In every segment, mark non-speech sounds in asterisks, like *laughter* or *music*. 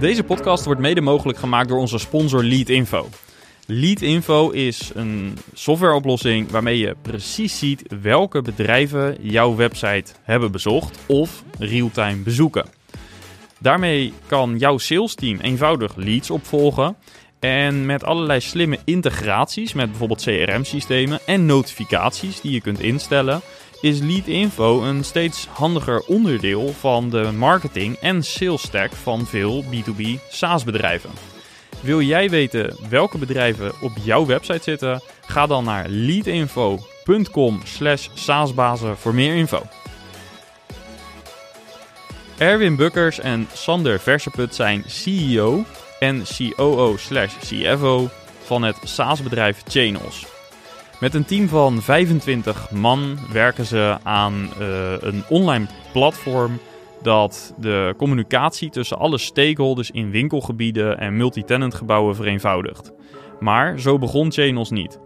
Deze podcast wordt mede mogelijk gemaakt door onze sponsor Leadinfo. Leadinfo is een softwareoplossing waarmee je precies ziet welke bedrijven jouw website hebben bezocht of realtime bezoeken. Daarmee kan jouw salesteam eenvoudig leads opvolgen en met allerlei slimme integraties met bijvoorbeeld CRM-systemen en notificaties die je kunt instellen, is Leadinfo een steeds handiger onderdeel van de marketing en sales stack van veel B2B SaaS-bedrijven. Wil jij weten welke bedrijven op jouw website zitten? Ga dan naar leadinfo.com slash saasbazen voor meer info. Erwin Bukkers en Sander Verseput zijn CEO en COO slash CFO van het SaaS-bedrijf Channels. Met een team van 25 man werken ze aan uh, een online platform dat de communicatie tussen alle stakeholders in winkelgebieden en multitenant gebouwen vereenvoudigt. Maar zo begon Channels niet.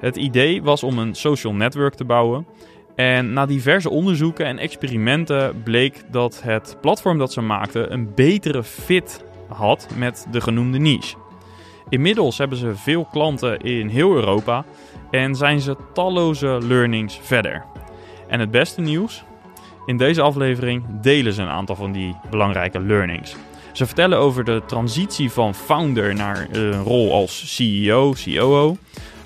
Het idee was om een social network te bouwen. En na diverse onderzoeken en experimenten bleek dat het platform dat ze maakten een betere fit had met de genoemde niche. Inmiddels hebben ze veel klanten in heel Europa en zijn ze talloze learnings verder. En het beste nieuws? In deze aflevering delen ze een aantal van die belangrijke learnings. Ze vertellen over de transitie van founder naar een rol als CEO, COO.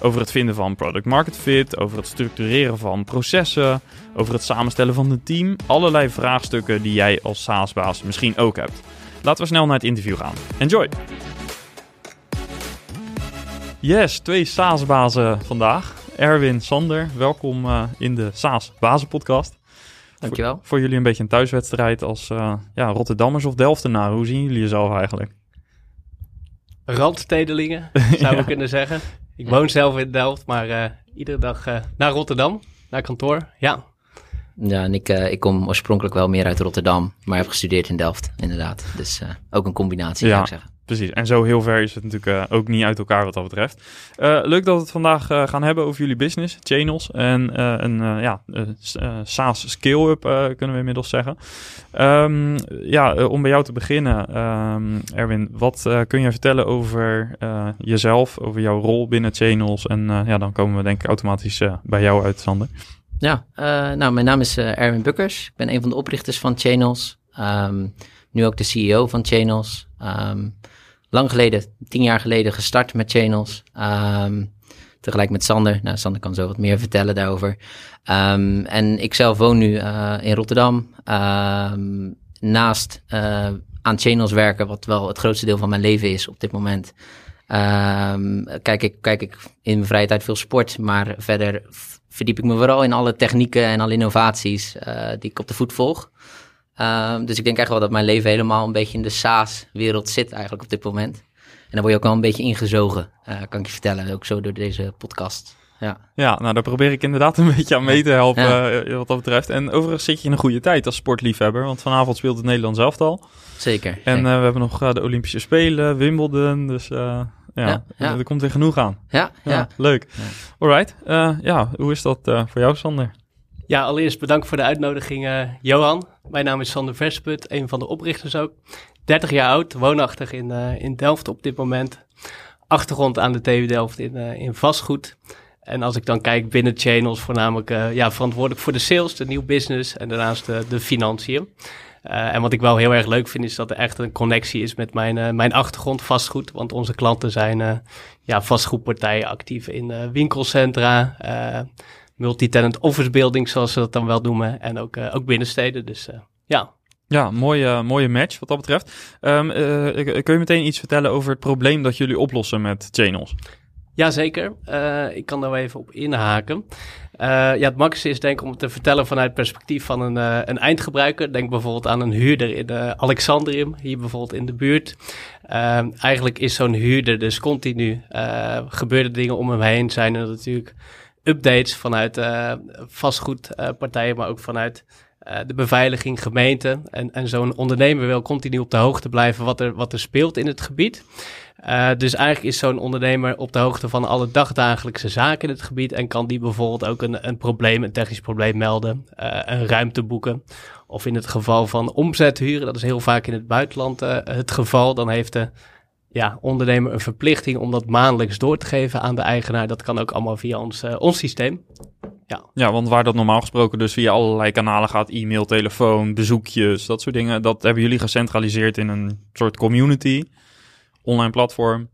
Over het vinden van product market fit, over het structureren van processen, over het samenstellen van een team. Allerlei vraagstukken die jij als SaaS-baas misschien ook hebt. Laten we snel naar het interview gaan. Enjoy! Yes, twee SaaS-bazen vandaag. Erwin, Sander, welkom uh, in de SaaS-bazen-podcast. Dankjewel. Voor, voor, jullie een beetje een thuiswedstrijd als uh, ja, Rotterdammers of Delftenaren. Hoe zien jullie jezelf eigenlijk? Randstedelingen, *laughs* zou ja. we kunnen zeggen. Ik woon zelf in Delft, maar uh, iedere dag naar Rotterdam, naar kantoor. Ja, ja, en ik, uh, ik kom oorspronkelijk wel meer uit Rotterdam, maar heb gestudeerd in Delft, inderdaad. Dus uh, ook een combinatie, ja, zou ik zeggen. Precies, en zo heel ver is het natuurlijk uh, ook niet uit elkaar wat dat betreft. leuk dat we het vandaag gaan hebben over jullie business, channels en een ja, SaaS scale-up kunnen we inmiddels zeggen. Um, ja, om bij jou te beginnen, um, Erwin, wat kun je vertellen over jezelf, over jouw rol binnen channels? En ja, dan komen we denk ik automatisch bij jou uit, Sander. Ja, nou, mijn naam is Erwin Bukkers. Ik ben een van de oprichters van Channels. Um, nu ook de CEO van Channels. Um, lang geleden, tien jaar geleden, gestart met Channels. Um, tegelijk met Sander. Nou, Sander kan zo wat meer vertellen daarover. en ik zelf woon nu uh, in Rotterdam. naast aan Channels werken, wat wel het grootste deel van mijn leven is op dit moment. kijk, ik, kijk ik in mijn vrije tijd veel sport, maar verder verdiep ik me vooral in alle technieken en alle innovaties uh, die ik op de voet volg. Uh, dus ik denk echt wel dat mijn leven helemaal een beetje in de SaaS-wereld zit eigenlijk op dit moment. En dan word je ook wel een beetje ingezogen, uh, kan ik je vertellen, ook zo door deze podcast. Ja. ja, nou daar probeer ik inderdaad een *laughs* beetje aan mee te helpen ja. wat dat betreft. En overigens zit je in een goede tijd als sportliefhebber, want vanavond speelt het Nederland zelf al. Zeker. En zeker. we hebben nog de Olympische Spelen, Wimbledon, dus ja, ja, er komt weer genoeg aan. Ja, ja. leuk. Ja. Alright, ja, hoe is dat voor jou, Sander? Ja, allereerst bedankt voor de uitnodiging, uh, Johan. Mijn naam is Sander Versput, een van de oprichters ook. 30 jaar oud, woonachtig in, in Delft op dit moment. Achtergrond aan de TU Delft in, in vastgoed. En als ik dan kijk binnen channels, voornamelijk ja, verantwoordelijk voor de sales, de nieuw business en daarnaast de, de financiën. En wat ik wel heel erg leuk vind, is dat er echt een connectie is met mijn, mijn achtergrond vastgoed. Want onze klanten zijn ja, vastgoedpartijen actief in winkelcentra, multi-tenant office buildings, zoals ze dat dan wel noemen. En ook, ook binnensteden. Dus ja. Ja, mooie, mooie match wat dat betreft. Um, kun je meteen iets vertellen over het probleem dat jullie oplossen met channels? Jazeker, uh, ik kan daar wel even op inhaken. Uh, ja, het makkelijkste is denk ik om te vertellen vanuit het perspectief van een, uh, een eindgebruiker. Denk bijvoorbeeld aan een huurder in Alexandrium, hier bijvoorbeeld in de buurt. Ehm, eigenlijk is zo'n huurder dus continu, gebeuren dingen om hem heen. Zijn er natuurlijk updates vanuit vastgoedpartijen, maar ook vanuit de beveiliging, gemeente. En, en zo'n ondernemer wil continu op de hoogte blijven wat er, wat er speelt in het gebied. Uh, dus eigenlijk is zo'n ondernemer op de hoogte van alle dagdagelijkse zaken in het gebied en kan die bijvoorbeeld ook een, een probleem, een technisch probleem melden, een ruimte boeken. Of in het geval van omzet huren, dat is heel vaak in het buitenland het geval, dan heeft de ja, ondernemer een verplichting om dat maandelijks door te geven aan de eigenaar. Dat kan ook allemaal via ons, ons systeem. Ja. ja, want waar dat normaal gesproken dus via allerlei kanalen gaat, e-mail, telefoon, bezoekjes, dat soort dingen, dat hebben jullie gecentraliseerd in een soort community online platform.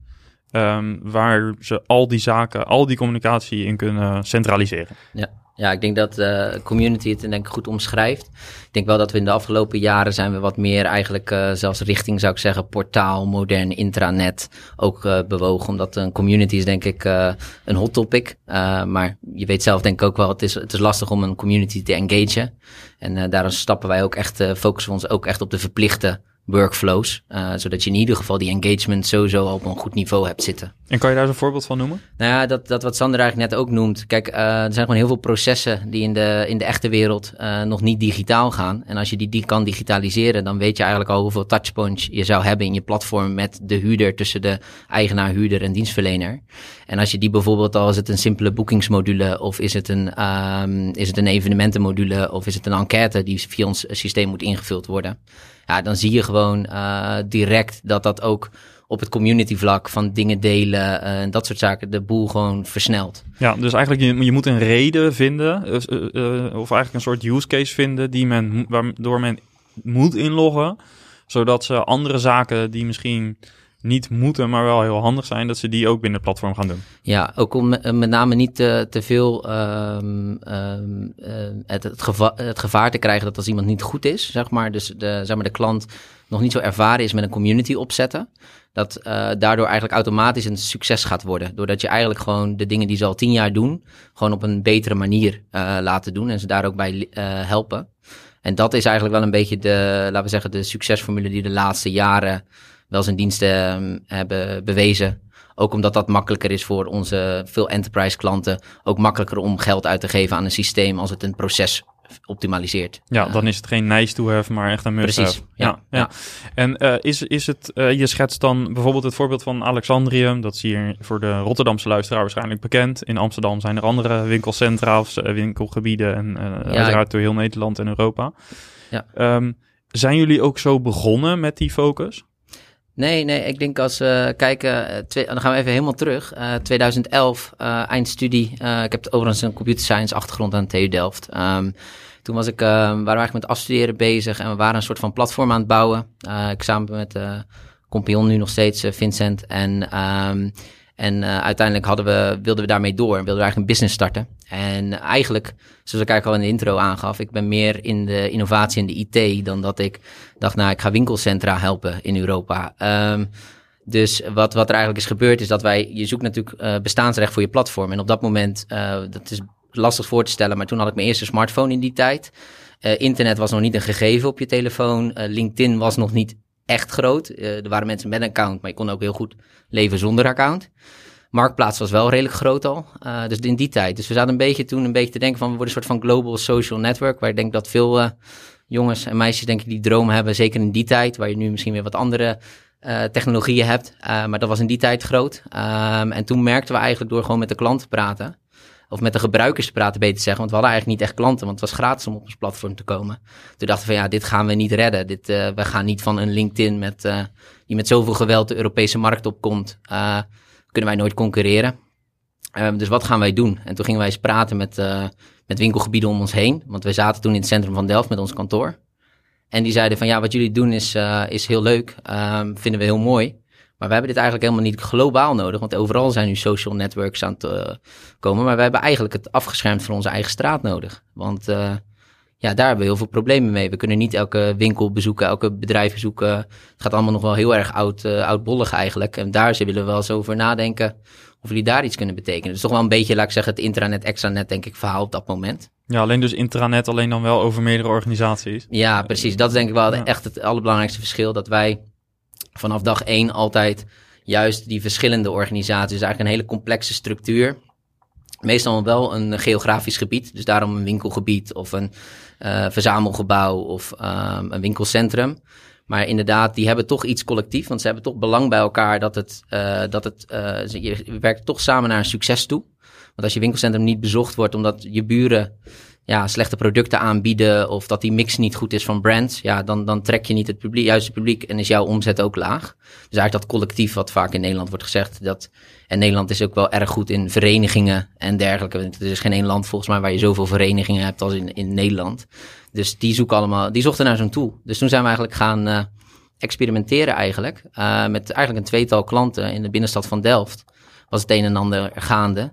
Um, waar ze al die zaken, al die communicatie in kunnen centraliseren. Ja, ja ik denk dat de uh, community het denk ik goed omschrijft. Ik denk wel dat we in de afgelopen jaren zijn we wat meer eigenlijk uh, zelfs richting, zou ik zeggen, portaal, modern intranet ook uh, bewogen. Omdat een community is denk ik een hot topic. maar je weet zelf denk ik ook wel, het is, het is lastig om een community te engagen. En daarom stappen wij ook echt, focussen we ons ook echt op de verplichte workflows. Zodat je in ieder geval die engagement sowieso op een goed niveau hebt zitten. En kan je daar een voorbeeld van noemen? Nou ja, dat, dat wat Sander eigenlijk net ook noemt. Kijk, uh, er zijn gewoon heel veel processen die in de, in de echte wereld uh, nog niet digitaal gaan. En als je die, die kan digitaliseren, dan weet je eigenlijk al hoeveel touchpoints je zou hebben in je platform met de huurder tussen de eigenaar, huurder en dienstverlener. En als je die bijvoorbeeld al is het een simpele boekingsmodule of is het een, um, is het een evenementenmodule of is het een enquête die via ons systeem moet ingevuld worden ja, dan zie je gewoon uh, direct dat dat ook op het community vlak van dingen delen uh, en dat soort zaken de boel gewoon versnelt. Ja, dus eigenlijk je, je moet een reden vinden uh, of eigenlijk een soort use case vinden die men, waardoor men moet inloggen, zodat ze andere zaken die misschien niet moeten, maar wel heel handig zijn, dat ze die ook binnen het platform gaan doen. Ja, ook om met name niet te, te veel um, um, het, het, gevaar, het gevaar te krijgen dat als iemand niet goed is, zeg maar, dus de, zeg maar, de klant nog niet zo ervaren is met een community opzetten, dat uh, daardoor eigenlijk automatisch een succes gaat worden. Doordat je eigenlijk gewoon de dingen die ze al tien jaar doen, gewoon op een betere manier uh, laten doen en ze daar ook bij uh, helpen. En dat is eigenlijk wel een beetje de, laten we zeggen, de succesformule die de laatste jaren wel zijn diensten um, hebben bewezen. Ook omdat dat makkelijker is voor onze veel enterprise klanten. Ook makkelijker om geld uit te geven aan een systeem als het een proces optimaliseert. Ja, dan is het geen nice to have, maar echt een must Precies, have. Ja, ja, ja. En uh, is, is het, uh, je schetst dan bijvoorbeeld het voorbeeld van Alexandrium. Dat is hier voor de Rotterdamse luisteraar waarschijnlijk bekend. In Amsterdam zijn er andere winkelcentra of winkelgebieden. En uh, uiteraard door heel Nederland en Europa. Ja. Um, zijn jullie ook zo begonnen met die focus? Nee, nee, ik denk als we kijken, twee, dan gaan we even helemaal terug. Uh, 2011, uh, eindstudie. Uh, ik heb overigens een computer science achtergrond aan TU Delft. Um, toen was ik, waren we eigenlijk met afstuderen bezig en we waren een soort van platform aan het bouwen. ik samen met uh, nu nog steeds, Vincent. En um, en uh, uiteindelijk hadden we, wilden we daarmee door. Wilden we eigenlijk een business starten. En eigenlijk, zoals ik eigenlijk al in de intro aangaf, ik ben meer in de innovatie en de IT dan dat ik dacht, nou, ik ga winkelcentra helpen in Europa. Um, dus wat, wat er eigenlijk is gebeurd, is dat wij, je zoekt natuurlijk uh, bestaansrecht voor je platform. En op dat moment, uh, dat is lastig voor te stellen, maar toen had ik mijn eerste smartphone in die tijd. Internet was nog niet een gegeven op je telefoon. LinkedIn was nog niet echt groot. er waren mensen met een account, maar je kon ook heel goed leven zonder account. Marktplaats was wel redelijk groot al. Uh, dus in die tijd. Dus we zaten een beetje toen een beetje te denken van we worden een soort van global social network. Waar ik denk dat veel uh, jongens en meisjes denk ik die droom hebben. Zeker in die tijd. Waar je nu misschien weer wat andere technologieën hebt. maar dat was in die tijd groot. Um, en toen merkten we eigenlijk door gewoon met de klanten te praten. Of met de gebruikers te praten, beter zeggen. Want we hadden eigenlijk niet echt klanten. Want het was gratis om op ons platform te komen. Toen dachten we van ja, dit gaan we niet redden. Dit, we gaan niet van een LinkedIn met, die met zoveel geweld de Europese markt opkomt kunnen wij nooit concurreren. Um, dus wat gaan wij doen? En toen gingen wij eens praten met, met winkelgebieden om ons heen. Want wij zaten toen in het centrum van Delft met ons kantoor. En die zeiden van ja, wat jullie doen is, is heel leuk. Um, vinden we heel mooi. Maar we hebben dit eigenlijk helemaal niet globaal nodig. Want overal zijn nu social networks aan het uh, komen. Maar we hebben eigenlijk het afgeschermd van onze eigen straat nodig. Want ja, daar hebben we heel veel problemen mee. We kunnen niet elke winkel bezoeken, elke bedrijf bezoeken. Het gaat allemaal nog wel heel erg oud, uh, oudbollig eigenlijk. En daar willen we wel eens over nadenken of jullie daar iets kunnen betekenen. Dus toch wel een beetje, laat ik zeggen, het intranet, extranet, denk ik, verhaal op dat moment. Ja, alleen dus intranet, alleen dan wel over meerdere organisaties. Ja, precies. Dat is denk ik wel Ja. echt het allerbelangrijkste verschil. Dat wij vanaf dag één altijd juist die verschillende organisaties, dus eigenlijk een hele complexe structuur. Meestal wel een geografisch gebied, dus daarom een winkelgebied of een eh, verzamelgebouw of ehm, een winkelcentrum. Maar inderdaad, die hebben toch iets collectief, want ze hebben toch belang bij elkaar dat het, eh, dat het ze- je werkt toch samen naar een succes toe. Want als je winkelcentrum niet bezocht wordt omdat je buren ja, slechte producten aanbieden of dat die mix niet goed is van brands, ja, dan, dan trek je niet het publiek, juiste publiek en is jouw omzet ook laag. Dus eigenlijk dat collectief wat vaak in Nederland wordt gezegd, dat, en Nederland is ook wel erg goed in verenigingen en dergelijke. Er is geen één land volgens mij waar je zoveel verenigingen hebt als in, in Nederland. Dus die zoeken allemaal, die zochten naar zo'n tool. Dus toen zijn we eigenlijk gaan eh, experimenteren eigenlijk, eh, met eigenlijk een tweetal klanten in de binnenstad van Delft. Was het een en ander gaande.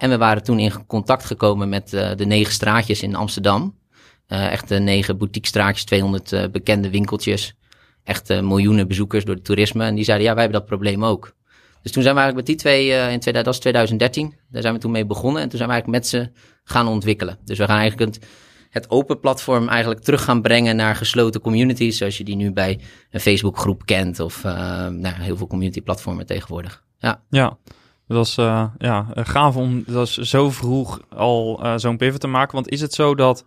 En we waren toen in contact gekomen met eh, de negen straatjes in Amsterdam. Eh, echt de negen boutique-straatjes, 200 eh, bekende winkeltjes. Echt eh, miljoenen bezoekers door het toerisme. En die zeiden, ja, wij hebben dat probleem ook. Dus toen zijn we eigenlijk met die twee, eh, in 2000, dat was 2013, daar zijn we toen mee begonnen. En toen zijn we eigenlijk met ze gaan ontwikkelen. Dus we gaan eigenlijk het, open platform eigenlijk terug gaan brengen naar gesloten communities. Zoals je die nu bij een Facebookgroep kent. Of eh, nou, heel veel community platformen tegenwoordig. Ja. Ja, dat was eh, ja, eh, gaaf om dat is zo vroeg al eh, zo'n pivot te maken. Want is het zo dat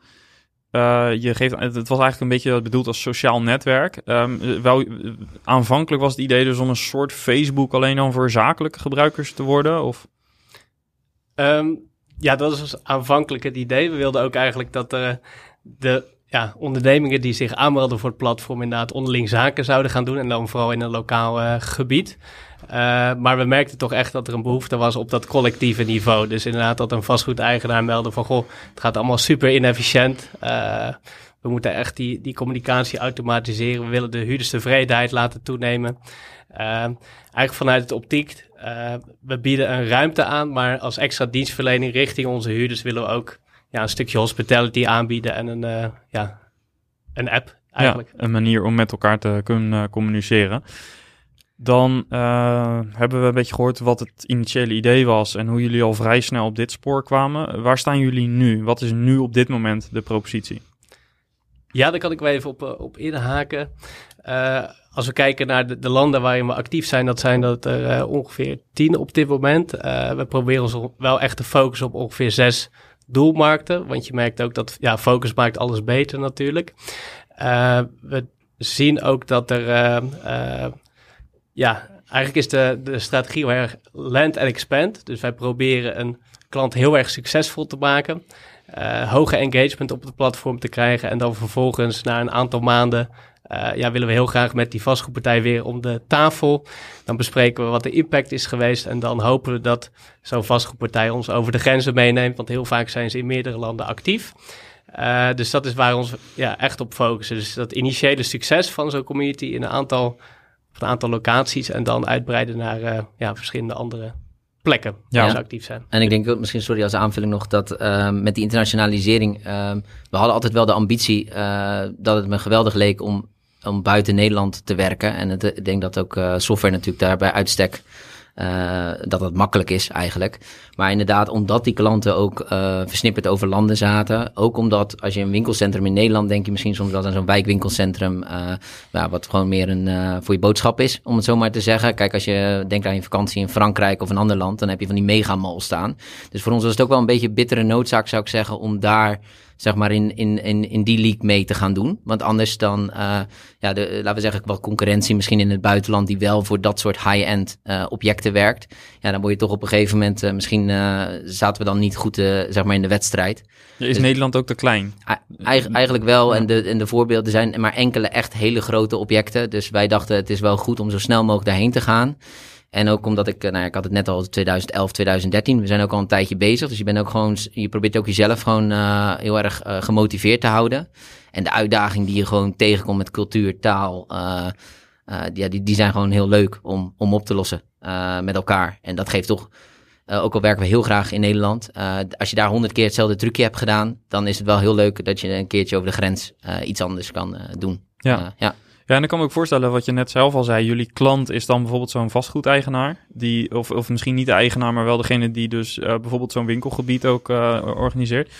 je geeft, het was eigenlijk een beetje bedoeld als sociaal netwerk. Ehm, eh, wel, aanvankelijk was het idee dus om een soort Facebook alleen dan voor zakelijke gebruikers te worden? Of? Ehm, ja, dat was aanvankelijk het idee. We wilden ook eigenlijk dat de ja, ondernemingen die zich aanmelden voor het platform inderdaad onderling zaken zouden gaan doen. En dan vooral in een lokaal gebied. Eh, maar we merkten toch echt dat er een behoefte was op dat collectieve niveau. Dus inderdaad dat een vastgoedeigenaar meldde van... goh, het gaat allemaal super inefficiënt. Eh, we moeten echt die, die communicatie automatiseren. We willen de huurderstevredenheid laten toenemen. Eh, eigenlijk vanuit het optiek, we bieden een ruimte aan... maar als extra dienstverlening richting onze huurders... willen we ook ja, een stukje hospitality aanbieden en een, ja, een app eigenlijk. Ja, een manier om met elkaar te kunnen communiceren. Dan eh, hebben we een beetje gehoord wat het initiële idee was en hoe jullie al vrij snel op dit spoor kwamen. Waar staan jullie nu? Wat is nu op dit moment de propositie? Ja, daar kan ik wel even op, eh, op inhaken. Eh, als we kijken naar de, de landen waarin we actief zijn, dat zijn dat er ongeveer tien op dit moment. We proberen ons wel echt te focussen op ongeveer zes doelmarkten. Want je merkt ook dat ja, focus maakt alles beter natuurlijk. We zien ook dat er... ja, eigenlijk is de, de strategie heel erg land and expand. Dus wij proberen een klant heel erg succesvol te maken eh, hoge engagement op het platform te krijgen. En dan vervolgens na een aantal maanden eh, ja, willen we heel graag met die vastgoedpartij weer om de tafel. Dan bespreken we wat de impact is geweest. En dan hopen we dat zo'n vastgoedpartij ons over de grenzen meeneemt. Want heel vaak zijn ze in meerdere landen actief. Eh, dus dat is waar we ons ja, echt op focussen. Dus dat initiële succes van zo'n community in een aantal, een aantal locaties. En dan uitbreiden naar eh, ja, verschillende andere plekken Ja. waar ze actief zijn. En ik denk ook misschien, sorry als aanvulling nog, dat ehm, met die internationalisering, ehm, we hadden altijd wel de ambitie eh, dat het me geweldig leek om, om buiten Nederland te werken. En het, ik denk dat ook eh, software natuurlijk daarbij uitstek, eh, dat het makkelijk is eigenlijk. Maar inderdaad, omdat die klanten ook eh, versnipperd over landen zaten, ook omdat als je een winkelcentrum in Nederland, denk je misschien soms wel aan zo'n wijkwinkelcentrum, eh, wat gewoon meer een voor je boodschap is, om het zo maar te zeggen. Kijk, als je denkt aan je vakantie in Frankrijk of een ander land, dan heb je van die megamall staan. Dus voor ons was het ook wel een beetje bittere noodzaak, zou ik zeggen, om daar zeg maar in, in, in, in die league mee te gaan doen. Want anders dan, eh, ja, de, laten we zeggen, wat concurrentie misschien in het buitenland die wel voor dat soort high-end eh, objecten werkt. Ja, dan word je toch op een gegeven moment, eh, misschien eh, zaten we dan niet goed eh, zeg maar in de wedstrijd. Ja, is Dus- Nederland ook te klein? Eig- eigenlijk wel. En de, en de voorbeelden zijn maar enkele echt hele grote objecten. Dus wij dachten het is wel goed om zo snel mogelijk daarheen te gaan. En ook omdat ik, eh, nou ja, ik had het net al 2011, 2013. We zijn ook al een tijdje bezig. Dus je bent ook gewoon, je probeert ook jezelf gewoon eh, heel erg eh, gemotiveerd te houden. En de uitdaging die je gewoon tegenkomt met cultuur, taal, ja, die, die zijn gewoon heel leuk om, om op te lossen met elkaar. En dat geeft toch, ook al werken we heel graag in Nederland, als je daar honderd keer hetzelfde trucje hebt gedaan, dan is het wel heel leuk dat je een keertje over de grens iets anders kan doen. Ja. Ja. Ja, en dan kan ik me ook voorstellen wat je net zelf al zei. Jullie klant is dan bijvoorbeeld zo'n vastgoedeigenaar. Die, of, of misschien niet de eigenaar, maar wel degene die dus uh, bijvoorbeeld zo'n winkelgebied ook uh, organiseert.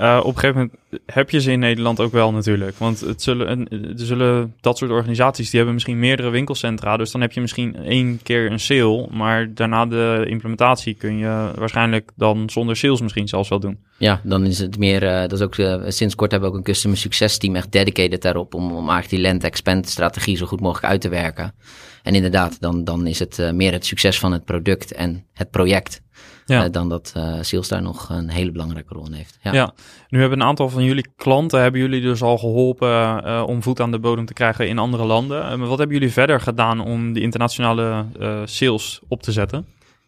Uh, op een gegeven moment heb je ze in Nederland ook wel natuurlijk. Want het zullen, er zullen dat soort organisaties, die hebben misschien meerdere winkelcentra. Dus dan heb je misschien één keer een sale. Maar daarna de implementatie kun je waarschijnlijk dan zonder sales misschien zelfs wel doen. Ja, dan is het meer, uh, dat is ook, uh, sinds kort hebben we ook een customer success team echt dedicated daarop. Om, om eigenlijk die land expand strategie zo goed mogelijk uit te werken. En inderdaad, dan, dan is het meer het succes van het product en het project ja. Uh, dan dat uh, Sales daar nog een hele belangrijke rol in heeft. Ja. ja. nu hebben een aantal van jullie klanten, hebben jullie dus al geholpen uh, om voet aan de bodem te krijgen in andere landen. wat hebben jullie verder gedaan om die internationale sales op te zetten?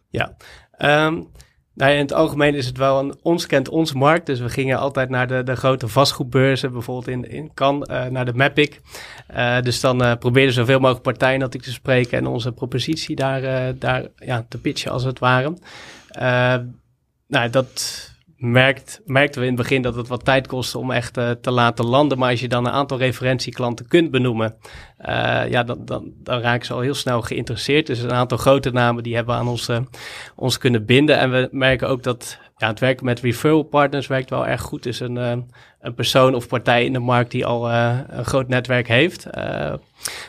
Ja, um, nou in het algemeen is het wel een ons kent ons markt. Dus we gingen altijd naar de, de grote vastgoedbeurzen, bijvoorbeeld in, in Cannes, uh, naar de Mapic. Uh, dus dan uh, probeerden zoveel mogelijk partijen dat ik te spreken en onze propositie daar, daar ja, te pitchen als het ware. Nou, dat merkt, merkten we in het begin dat het wat tijd kostte om echt uh, te laten landen. Maar als je dan een aantal referentieklanten kunt benoemen, uh, ja, dan, dan, dan raken ze al heel snel geïnteresseerd. Dus een aantal grote namen die hebben aan ons, ons kunnen binden. En we merken ook dat ja, het werken met referral partners werkt wel erg goed. Dus een, een persoon of partij in de markt die al een groot netwerk heeft.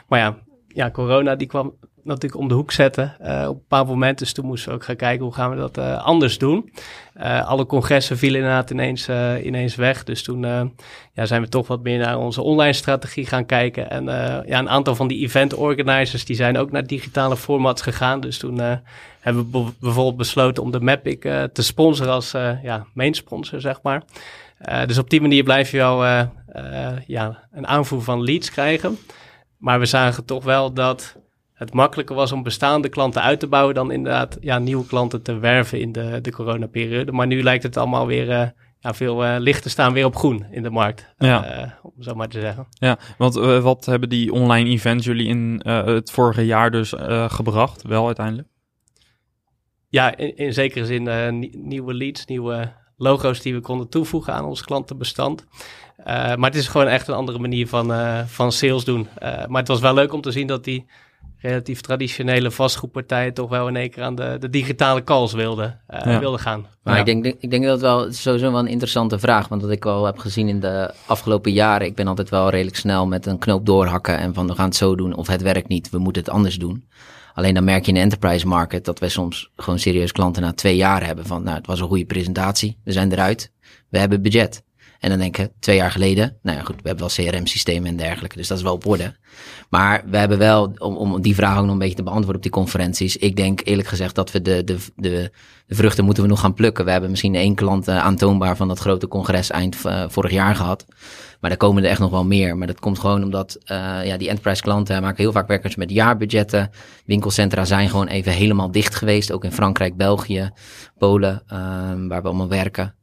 maar ja, ja, corona die kwam natuurlijk om de hoek zetten uh, op een paar momenten. Dus toen moesten we ook gaan kijken hoe gaan we dat uh, anders doen. Uh, alle congressen vielen inderdaad ineens, ineens weg. Dus toen ja, zijn we toch wat meer naar onze online strategie gaan kijken. En ja, een aantal van die event organizers die zijn ook naar digitale formats gegaan. Dus toen hebben we bijvoorbeeld besloten om de Mapic te sponsoren als ja, main sponsor, zeg maar. dus op die manier blijf je wel ja, een aanvoer van leads krijgen. Maar we zagen toch wel dat het makkelijker was om bestaande klanten uit te bouwen dan inderdaad ja, nieuwe klanten te werven in de, de coronaperiode. Maar nu lijkt het allemaal weer uh, ja, veel uh, lichten staan weer op groen in de markt, ja. Uh, om zo maar te zeggen. Ja, want wat hebben die online events jullie in het vorige jaar dus gebracht, wel uiteindelijk? Ja, in, in zekere zin nieuwe leads, nieuwe logo's die we konden toevoegen aan ons klantenbestand. Maar het is gewoon echt een andere manier van, van sales doen. maar het was wel leuk om te zien dat die relatief traditionele vastgoedpartijen toch wel in één keer aan de, de digitale calls wilden, uh, wilden gaan. Maar ik, denk, ik denk dat het wel sowieso wel een interessante vraag. Want wat ik al heb gezien in de afgelopen jaren, ik ben altijd wel redelijk snel met een knoop doorhakken en van we gaan het zo doen of het werkt niet, we moeten het anders doen. Alleen dan merk je in de enterprise market dat wij soms gewoon serieus klanten na twee jaar hebben van nou het was een goede presentatie, we zijn eruit, we hebben budget. En dan denken, twee jaar geleden, nou ja goed, we hebben wel CRM-systemen en dergelijke, dus dat is wel op orde. Maar we hebben wel, om, om die vraag ook nog een beetje te beantwoorden op die conferenties, ik denk eerlijk gezegd dat we de, de, de, vruchten moeten we nog gaan plukken. We hebben misschien één klant uh, aantoonbaar van dat grote congres eind uh, vorig jaar gehad. Maar daar komen er echt nog wel meer. Maar dat komt gewoon omdat uh, ja, die enterprise klanten maken heel vaak werkers met jaarbudgetten. Winkelcentra zijn gewoon even helemaal dicht geweest. Ook in Frankrijk, België, Polen, um, waar we allemaal werken.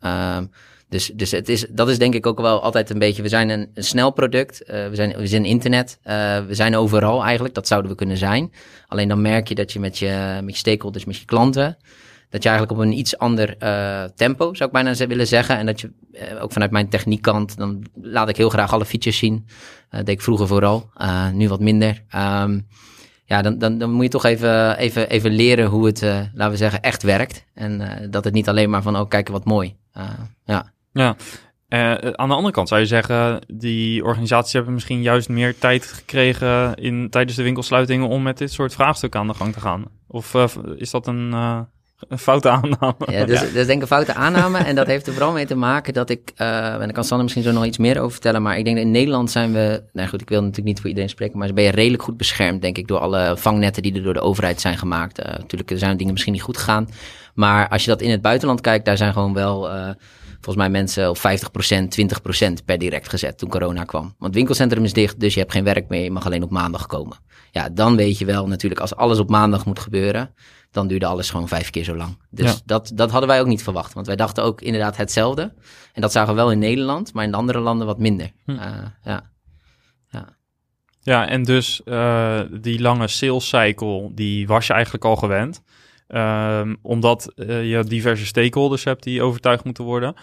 Dus, dus het is, dat is denk ik ook wel altijd een beetje. We zijn een, snel product. Uh, we, zijn, we zijn internet. Uh, we zijn overal eigenlijk. Dat zouden we kunnen zijn. Alleen dan merk je dat je met je, met je stakeholders, met je klanten. Dat je eigenlijk op een iets ander uh, tempo, zou ik bijna willen zeggen. En dat je ook vanuit mijn techniekkant, dan laat ik heel graag alle features zien. dat deed ik vroeger vooral. nu wat minder. Um, ja, dan, dan, dan moet je toch even, even, even leren hoe het, laten we zeggen, echt werkt. En dat het niet alleen maar van, oh, kijk wat mooi. ja. Ja, uh, aan de andere kant zou je zeggen, die organisaties hebben misschien juist meer tijd gekregen in, tijdens de winkelsluitingen om met dit soort vraagstukken aan de gang te gaan. Of uh, is dat een, uh, een foute aanname? Ja, dus, ja. dus denk ik een foute aanname. en dat heeft er vooral mee te maken dat ik, en daar kan Sander misschien zo nog iets meer over vertellen, maar ik denk dat in Nederland zijn we, nou goed, ik wil natuurlijk niet voor iedereen spreken, maar ben je redelijk goed beschermd, denk ik, door alle vangnetten die er door de overheid zijn gemaakt. natuurlijk er zijn dingen misschien niet goed gegaan, maar als je dat in het buitenland kijkt, daar zijn gewoon wel volgens mij mensen op 50%, 20% per direct gezet toen corona kwam. Want het winkelcentrum is dicht, dus je hebt geen werk meer. Je mag alleen op maandag komen. Ja, dan weet je wel natuurlijk, als alles op maandag moet gebeuren, dan duurde alles gewoon vijf keer zo lang. Dus dat, dat hadden wij ook niet verwacht. Want wij dachten ook inderdaad hetzelfde. En dat zagen we wel in Nederland, maar in de andere landen wat minder. Hm. Uh, ja. ja. Ja, en dus uh, die lange sales cycle, die was je eigenlijk al gewend. Um, omdat uh, je diverse stakeholders hebt die overtuigd moeten worden.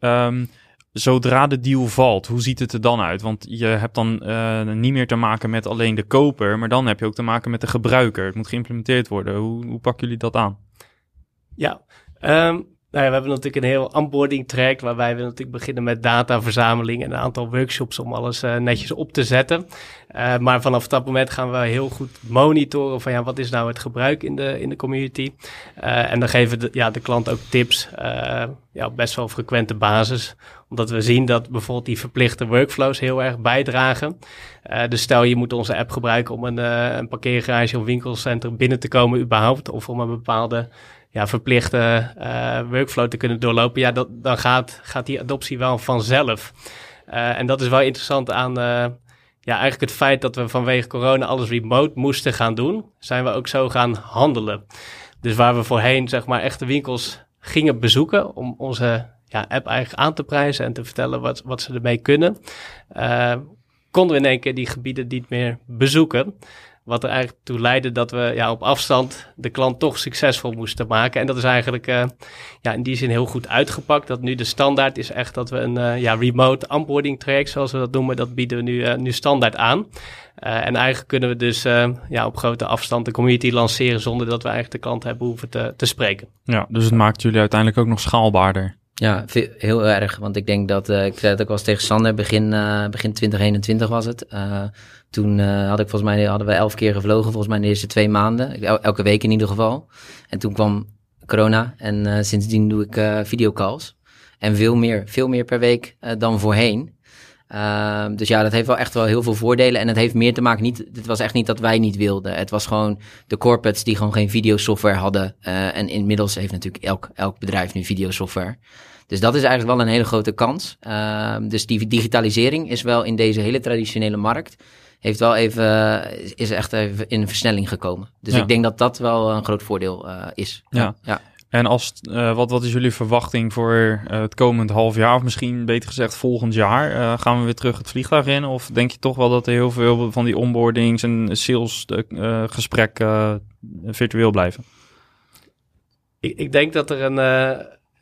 Um, zodra de deal valt, hoe ziet het er dan uit? Want je hebt dan uh, niet meer te maken met alleen de koper, maar dan heb je ook te maken met de gebruiker. Het moet geïmplementeerd worden. Hoe, hoe pakken jullie dat aan? Ja, um, nou ja, we hebben natuurlijk een heel onboarding track waarbij we natuurlijk beginnen met dataverzameling en een aantal workshops om alles uh, netjes op te zetten. Uh, maar vanaf dat moment gaan we heel goed monitoren van ja, wat is nou het gebruik in de, in de community. Uh, en dan geven de, ja, de klant ook tips ja, op best wel frequente basis. Omdat we zien dat bijvoorbeeld die verplichte workflows heel erg bijdragen. dus stel je moet onze app gebruiken om een, een parkeergarage of winkelcentrum binnen te komen überhaupt. Of om een bepaalde ja, verplichte uh, workflow te kunnen doorlopen, ja, dat, dan gaat, gaat die adoptie wel vanzelf. Uh, en dat is wel interessant aan uh, ja, eigenlijk het feit dat we vanwege corona alles remote moesten gaan doen, zijn we ook zo gaan handelen. Dus waar we voorheen zeg maar echte winkels gingen bezoeken om onze ja, app eigenlijk aan te prijzen en te vertellen wat, wat ze ermee kunnen, konden we in één keer die gebieden niet meer bezoeken. Wat er eigenlijk toe leidde dat we ja, op afstand de klant toch succesvol moesten maken. En dat is eigenlijk uh, ja, in die zin heel goed uitgepakt. Dat nu de standaard is echt dat we een uh, ja, remote onboarding traject, zoals we dat noemen, dat bieden we nu, uh, nu standaard aan. en eigenlijk kunnen we dus ja, op grote afstand de community lanceren zonder dat we eigenlijk de klant hebben hoeven te, te spreken. Ja, dus het maakt jullie uiteindelijk ook nog schaalbaarder. Ja, heel erg. Want ik denk dat, uh, ik zei het ook tegen Sander, begin, uh, begin 2021 was het. Uh, toen had ik volgens mij, hadden we elf keer gevlogen, volgens mij in de eerste twee maanden. elke week in ieder geval. En toen kwam corona en sindsdien doe ik videocalls. En veel meer, veel meer per week dan voorheen. Uh, dus ja, dat heeft wel echt wel heel veel voordelen. En het heeft meer te maken, niet, het was echt niet dat wij niet wilden. Het was gewoon de corporates die gewoon geen videosoftware hadden. En inmiddels heeft natuurlijk elk, elk bedrijf nu videosoftware. Dus dat is eigenlijk wel een hele grote kans. Uh, dus die digitalisering is wel in deze hele traditionele markt heeft wel even, is echt even in versnelling gekomen. Dus ik denk dat dat wel een groot voordeel uh, is. Ja. ja. En als, uh, wat, wat is jullie verwachting voor uh, het komend half jaar, of misschien beter gezegd volgend jaar? Uh, gaan we weer terug het vliegtuig in? Of denk je toch wel dat er heel veel van die onboardings en sales gesprekken virtueel blijven? Ik, ik, denk dat er een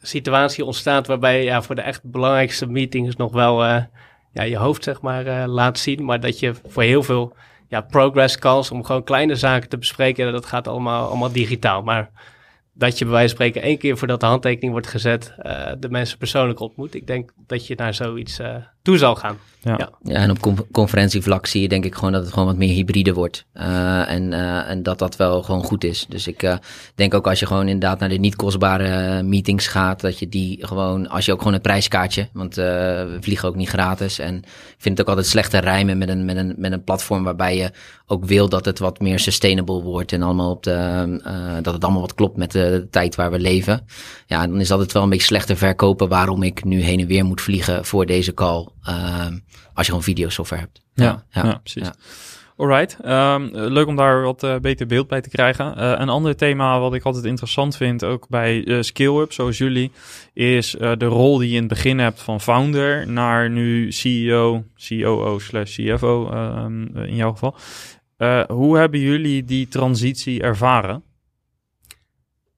situatie ontstaat waarbij ja, voor de echt belangrijkste meetings nog wel ja, je hoofd zeg maar laat zien, maar dat je voor heel veel ja, progress calls om gewoon kleine zaken te bespreken, dat gaat allemaal, allemaal digitaal. Maar dat je bij wijze van spreken één keer voordat de handtekening wordt gezet, uh, de mensen persoonlijk ontmoet. Ik denk dat je naar zoiets toe zal gaan. Ja. ja. Ja. en op conferentievlak zie je denk ik gewoon dat het gewoon wat meer hybride wordt. Uh, en, en dat dat wel gewoon goed is. Dus ik denk ook als je gewoon inderdaad naar de niet kostbare meetings gaat, dat je die gewoon, als je ook gewoon een prijskaartje, want we vliegen ook niet gratis. En ik vind het ook altijd slecht te rijmen met een, met een, met een platform waarbij je ook wil dat het wat meer sustainable wordt en allemaal op de, dat het allemaal wat klopt met de de tijd waar we leven. Ja, dan is dat het wel een beetje slechter verkopen waarom ik nu heen en weer moet vliegen voor deze call. Uh, als je gewoon videosoftware hebt. Ja, ja, ja precies. Ja. Alright, um, leuk om daar wat uh, beter beeld bij te krijgen. Uh, een ander thema wat ik altijd interessant vind, ook bij uh, Skill-Up, zoals jullie, is de rol die je in het begin hebt van founder naar nu CEO, COO slash CFO um, in jouw geval. hoe hebben jullie die transitie ervaren?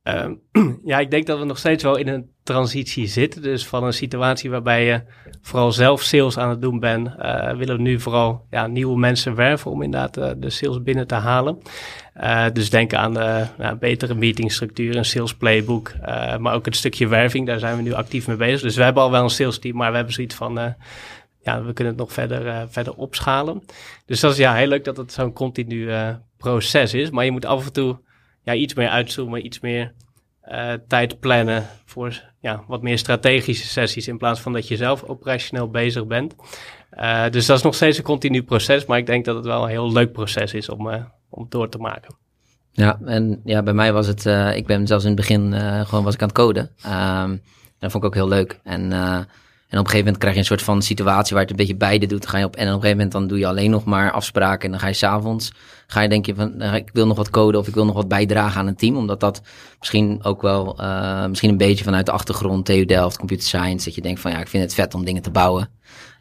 Um, *clears throat* ja, ik denk dat we nog steeds wel in een transitie zitten. Dus van een situatie waarbij je vooral zelf sales aan het doen bent, uh, willen we nu vooral ja, nieuwe mensen werven om inderdaad uh, de sales binnen te halen. Uh, dus denk aan betere meetingstructuur, een sales playbook, maar ook het stukje werving, daar zijn we nu actief mee bezig. Dus we hebben al wel een sales team, maar we hebben zoiets van ja, we kunnen het nog verder, verder opschalen. Dus dat is ja heel leuk dat het zo'n continu proces is. Maar je moet af en toe ja, iets meer uitzoomen, iets meer uh, tijd plannen voor ja, wat meer strategische sessies in plaats van dat je zelf operationeel bezig bent. Uh, dus dat is nog steeds een continu proces, maar ik denk dat het wel een heel leuk proces is om, uh, om door te maken. Ja, en ja, bij mij was het, ik ben zelfs in het begin gewoon was ik aan het coden. Um, dat vond ik ook heel leuk. En en op een gegeven moment krijg je een soort van situatie waar het een beetje beide doet. ga je op, en op een gegeven moment dan doe je alleen nog maar afspraken. En dan ga je s'avonds, ga je denken van, nou, ik wil nog wat coden of ik wil nog wat bijdragen aan een team. Omdat dat misschien ook wel, uh, misschien een beetje vanuit de achtergrond, TU Delft, computer science. Dat je denkt van, ja, ik vind het vet om dingen te bouwen.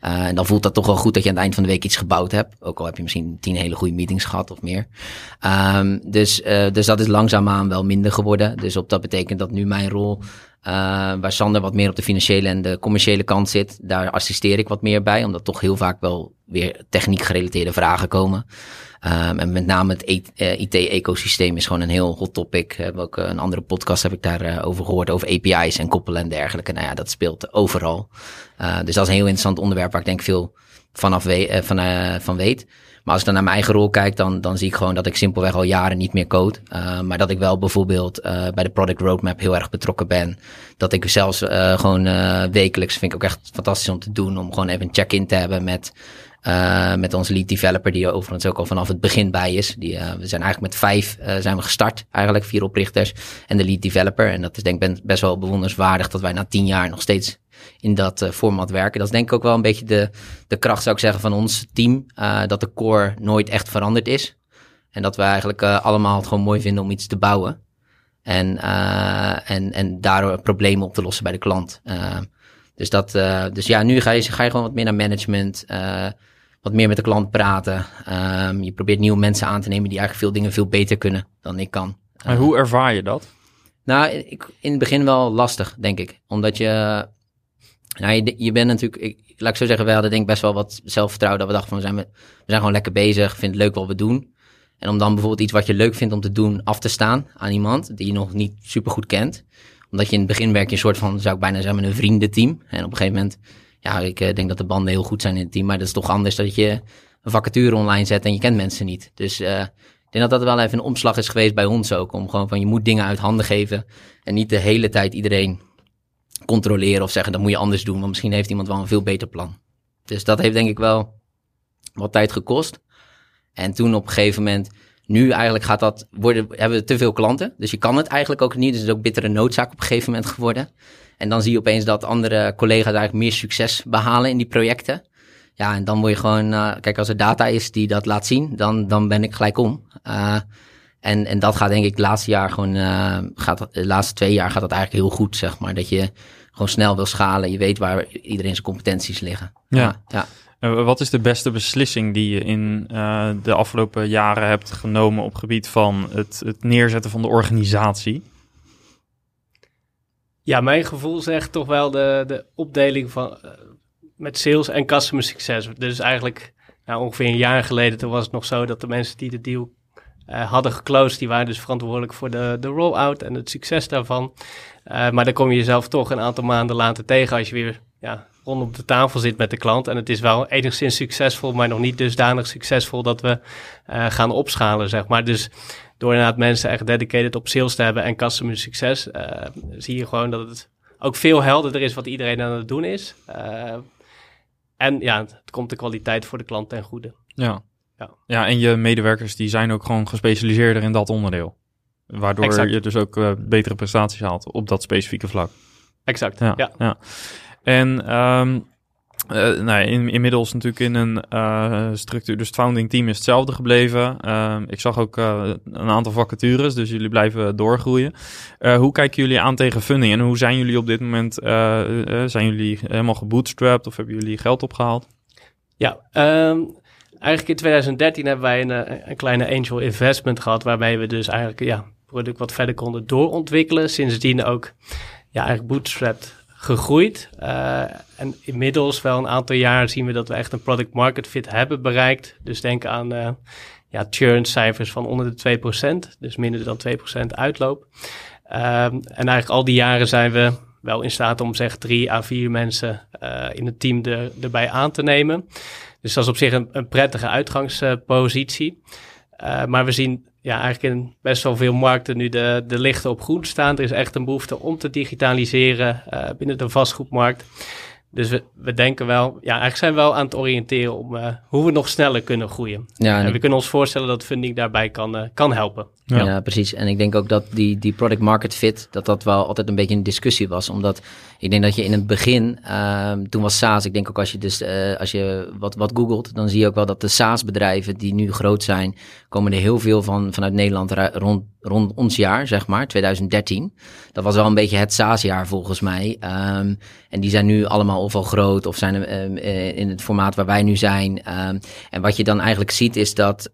Uh, en dan voelt dat toch wel goed dat je aan het eind van de week iets gebouwd hebt. Ook al heb je misschien tien hele goede meetings gehad of meer. Um, dus, uh, dus dat is langzaamaan wel minder geworden. Dus op dat betekent dat nu mijn rol waar Sander wat meer op de financiële en de commerciële kant zit, daar assisteer ik wat meer bij, omdat toch heel vaak wel weer techniek gerelateerde vragen komen. Um, en met name het IT-ecosysteem is gewoon een heel hot topic. Heb ook een andere podcast heb ik daarover over gehoord, over API's en koppelen en dergelijke. Nou ja, dat speelt overal. Dus dat is een heel interessant onderwerp waar ik denk veel vanaf we van, van weet. Maar als ik dan naar mijn eigen rol kijk, dan, dan zie ik gewoon dat ik simpelweg al jaren niet meer code. Maar dat ik wel bijvoorbeeld bij de product roadmap heel erg betrokken ben. Dat ik zelfs gewoon wekelijks, vind ik ook echt fantastisch om te doen, om gewoon even een check-in te hebben met uh, met onze lead developer, die overigens ook al vanaf het begin bij is. Die, uh, we zijn eigenlijk met vijf uh, zijn we gestart, eigenlijk vier oprichters en de lead developer. En dat is denk ik best wel bewonderenswaardig dat wij na tien jaar nog steeds in dat format werken. Dat is denk ik ook wel een beetje de, de kracht, zou ik zeggen, van ons team. dat de core nooit echt veranderd is. En dat we eigenlijk allemaal het gewoon mooi vinden om iets te bouwen. En, en, en daardoor problemen op te lossen bij de klant. dus, dat, dus ja, nu ga je, ga je gewoon wat meer naar management wat meer met de klant praten. Um, je probeert nieuwe mensen aan te nemen die eigenlijk veel dingen veel beter kunnen dan ik kan. En hoe ervaar je dat? Nou, ik, in het begin wel lastig, denk ik. Omdat je, nou, je, je bent natuurlijk, ik, laat ik zo zeggen, we hadden denk ik best wel wat zelfvertrouwen. Dat we dachten van, we zijn, we zijn gewoon lekker bezig, vind het leuk wat we doen. En om dan bijvoorbeeld iets wat je leuk vindt om te doen, af te staan aan iemand die je nog niet super goed kent. Omdat je in het begin werk je een soort van, zou ik bijna zeggen, met een vriendenteam. En op een gegeven moment ja, ik uh, denk dat de banden heel goed zijn in het team. Maar dat is toch anders dat je een vacature online zet en je kent mensen niet. Dus uh, ik denk dat dat wel even een omslag is geweest bij ons ook. Om gewoon van je moet dingen uit handen geven. En niet de hele tijd iedereen controleren of zeggen dat moet je anders doen. Want misschien heeft iemand wel een veel beter plan. Dus dat heeft denk ik wel wat tijd gekost. En toen op een gegeven moment, nu eigenlijk gaat dat, worden, hebben we te veel klanten. Dus je kan het eigenlijk ook niet. Dus het is ook bittere noodzaak op een gegeven moment geworden. En dan zie je opeens dat andere collega's eigenlijk meer succes behalen in die projecten. Ja, en dan word je gewoon, uh, kijk, als er data is die dat laat zien, dan, dan ben ik gelijk om. Uh, en, en dat gaat denk ik laatste jaar gewoon, uh, gaat, de laatste twee jaar gaat dat eigenlijk heel goed, zeg maar. Dat je gewoon snel wil schalen. Je weet waar iedereen zijn competenties liggen. Ja. ja. Wat is de beste beslissing die je in uh, de afgelopen jaren hebt genomen op gebied van het, het neerzetten van de organisatie? Ja, mijn gevoel zegt toch wel de, de opdeling van uh, met sales en customer succes. Dus eigenlijk nou, ongeveer een jaar geleden toen was het nog zo dat de mensen die de deal uh, hadden geclosed, die waren dus verantwoordelijk voor de, de rollout en het succes daarvan. Maar dan kom je jezelf toch een aantal maanden later tegen als je weer ja, rondom de tafel zit met de klant. En het is wel enigszins succesvol, maar nog niet dusdanig succesvol dat we uh, gaan opschalen, zeg maar. Dus door inderdaad mensen echt dedicated op sales te hebben en customer succes, uh, zie je gewoon dat het ook veel helderder is wat iedereen aan het doen is. Uh, en ja, het komt de kwaliteit voor de klant ten goede. Ja. Ja. ja, en je medewerkers die zijn ook gewoon gespecialiseerder in dat onderdeel. Waardoor exact. je dus ook betere prestaties haalt op dat specifieke vlak. Exact, ja. ja. ja. En um, uh, nou, in, inmiddels natuurlijk in een uh, structuur, dus het founding team is hetzelfde gebleven. Uh, ik zag ook een aantal vacatures, dus jullie blijven doorgroeien. hoe kijken jullie aan tegen funding en hoe zijn jullie op dit moment? zijn jullie helemaal gebootstrapped of hebben jullie geld opgehaald? Ja, um, eigenlijk in 2013 hebben wij een, een, kleine angel investment gehad, waarbij we dus eigenlijk ja, product wat verder konden doorontwikkelen. Sindsdien ook ja, eigenlijk bootstrapped gegroeid. Uh, en inmiddels wel een aantal jaar zien we dat we echt een product market fit hebben bereikt. Dus denk aan uh, ja, churn cijfers van onder de 2%, dus minder dan 2% uitloop. Um, en eigenlijk al die jaren zijn we wel in staat om zeg drie à vier mensen uh, in het team er, erbij aan te nemen. Dus dat is op zich een, een prettige uitgangspositie. Maar we zien ja, eigenlijk in best wel veel markten nu de, de lichten op groen staan. Er is echt een behoefte om te digitaliseren uh, binnen de vastgoedmarkt. Dus we, we denken wel, ja, eigenlijk zijn we wel aan het oriënteren om uh, hoe we nog sneller kunnen groeien. Ja, en, en we kunnen ons voorstellen dat funding daarbij kan, uh, kan helpen. Ja. precies. En ik denk ook dat die, die product market fit, dat dat wel altijd een beetje een discussie was. Omdat ik denk dat je in het begin, uh, toen was SaaS, ik denk ook als je dus, uh, als je wat, wat googelt, dan zie je ook wel dat de SaaS bedrijven die nu groot zijn, komen er heel veel van vanuit Nederland rond, rond ons jaar, zeg maar, 2013. Dat was wel een beetje het SaaS jaar volgens mij. Um, en die zijn nu allemaal of al groot of zijn um, in het formaat waar wij nu zijn. En wat je dan eigenlijk ziet is dat,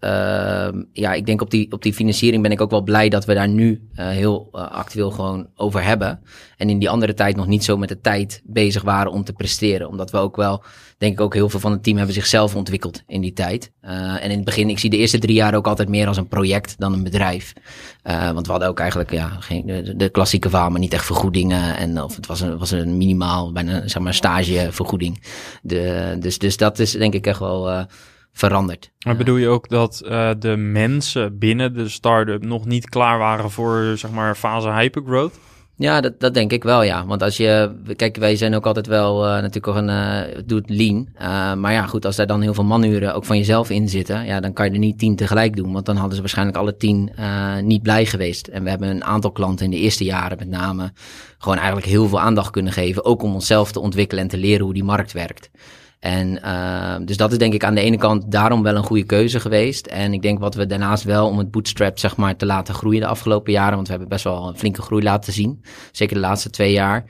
ja, ik denk op die, op die financiering ben ik ook wel blij dat we daar nu uh, heel uh, actueel gewoon over hebben. En in die andere tijd nog niet zo met de tijd bezig waren om te presteren. Omdat we ook wel, denk ik ook heel veel van het team hebben zichzelf ontwikkeld in die tijd. Uh, en in het begin, ik zie de eerste drie jaar ook altijd meer als een project dan een bedrijf. want we hadden ook eigenlijk ja, geen, de, klassieke verhaal, maar niet echt vergoedingen. En of het was een, was een minimaal, bijna zeg maar stagevergoeding. De, dus, dus dat is denk ik echt wel veranderd. Maar bedoel je ook dat uh, de mensen binnen de start-up nog niet klaar waren voor zeg maar fase hypergrowth? Ja, dat, dat denk ik wel, ja. Want als je, kijk, wij zijn ook altijd wel uh, natuurlijk ook een, uh, doet lean. Uh, maar ja, goed, als daar dan heel veel manuren ook van jezelf in zitten, ja, dan kan je er niet tien tegelijk doen. Want dan hadden ze waarschijnlijk alle tien niet blij geweest. En we hebben een aantal klanten in de eerste jaren met name gewoon eigenlijk heel veel aandacht kunnen geven. Ook om onszelf te ontwikkelen en te leren hoe die markt werkt. En uh, dus dat is denk ik aan de ene kant daarom wel een goede keuze geweest. En ik denk wat we daarnaast wel om het bootstrap zeg maar te laten groeien de afgelopen jaren, want we hebben best wel een flinke groei laten zien, zeker de laatste twee jaar.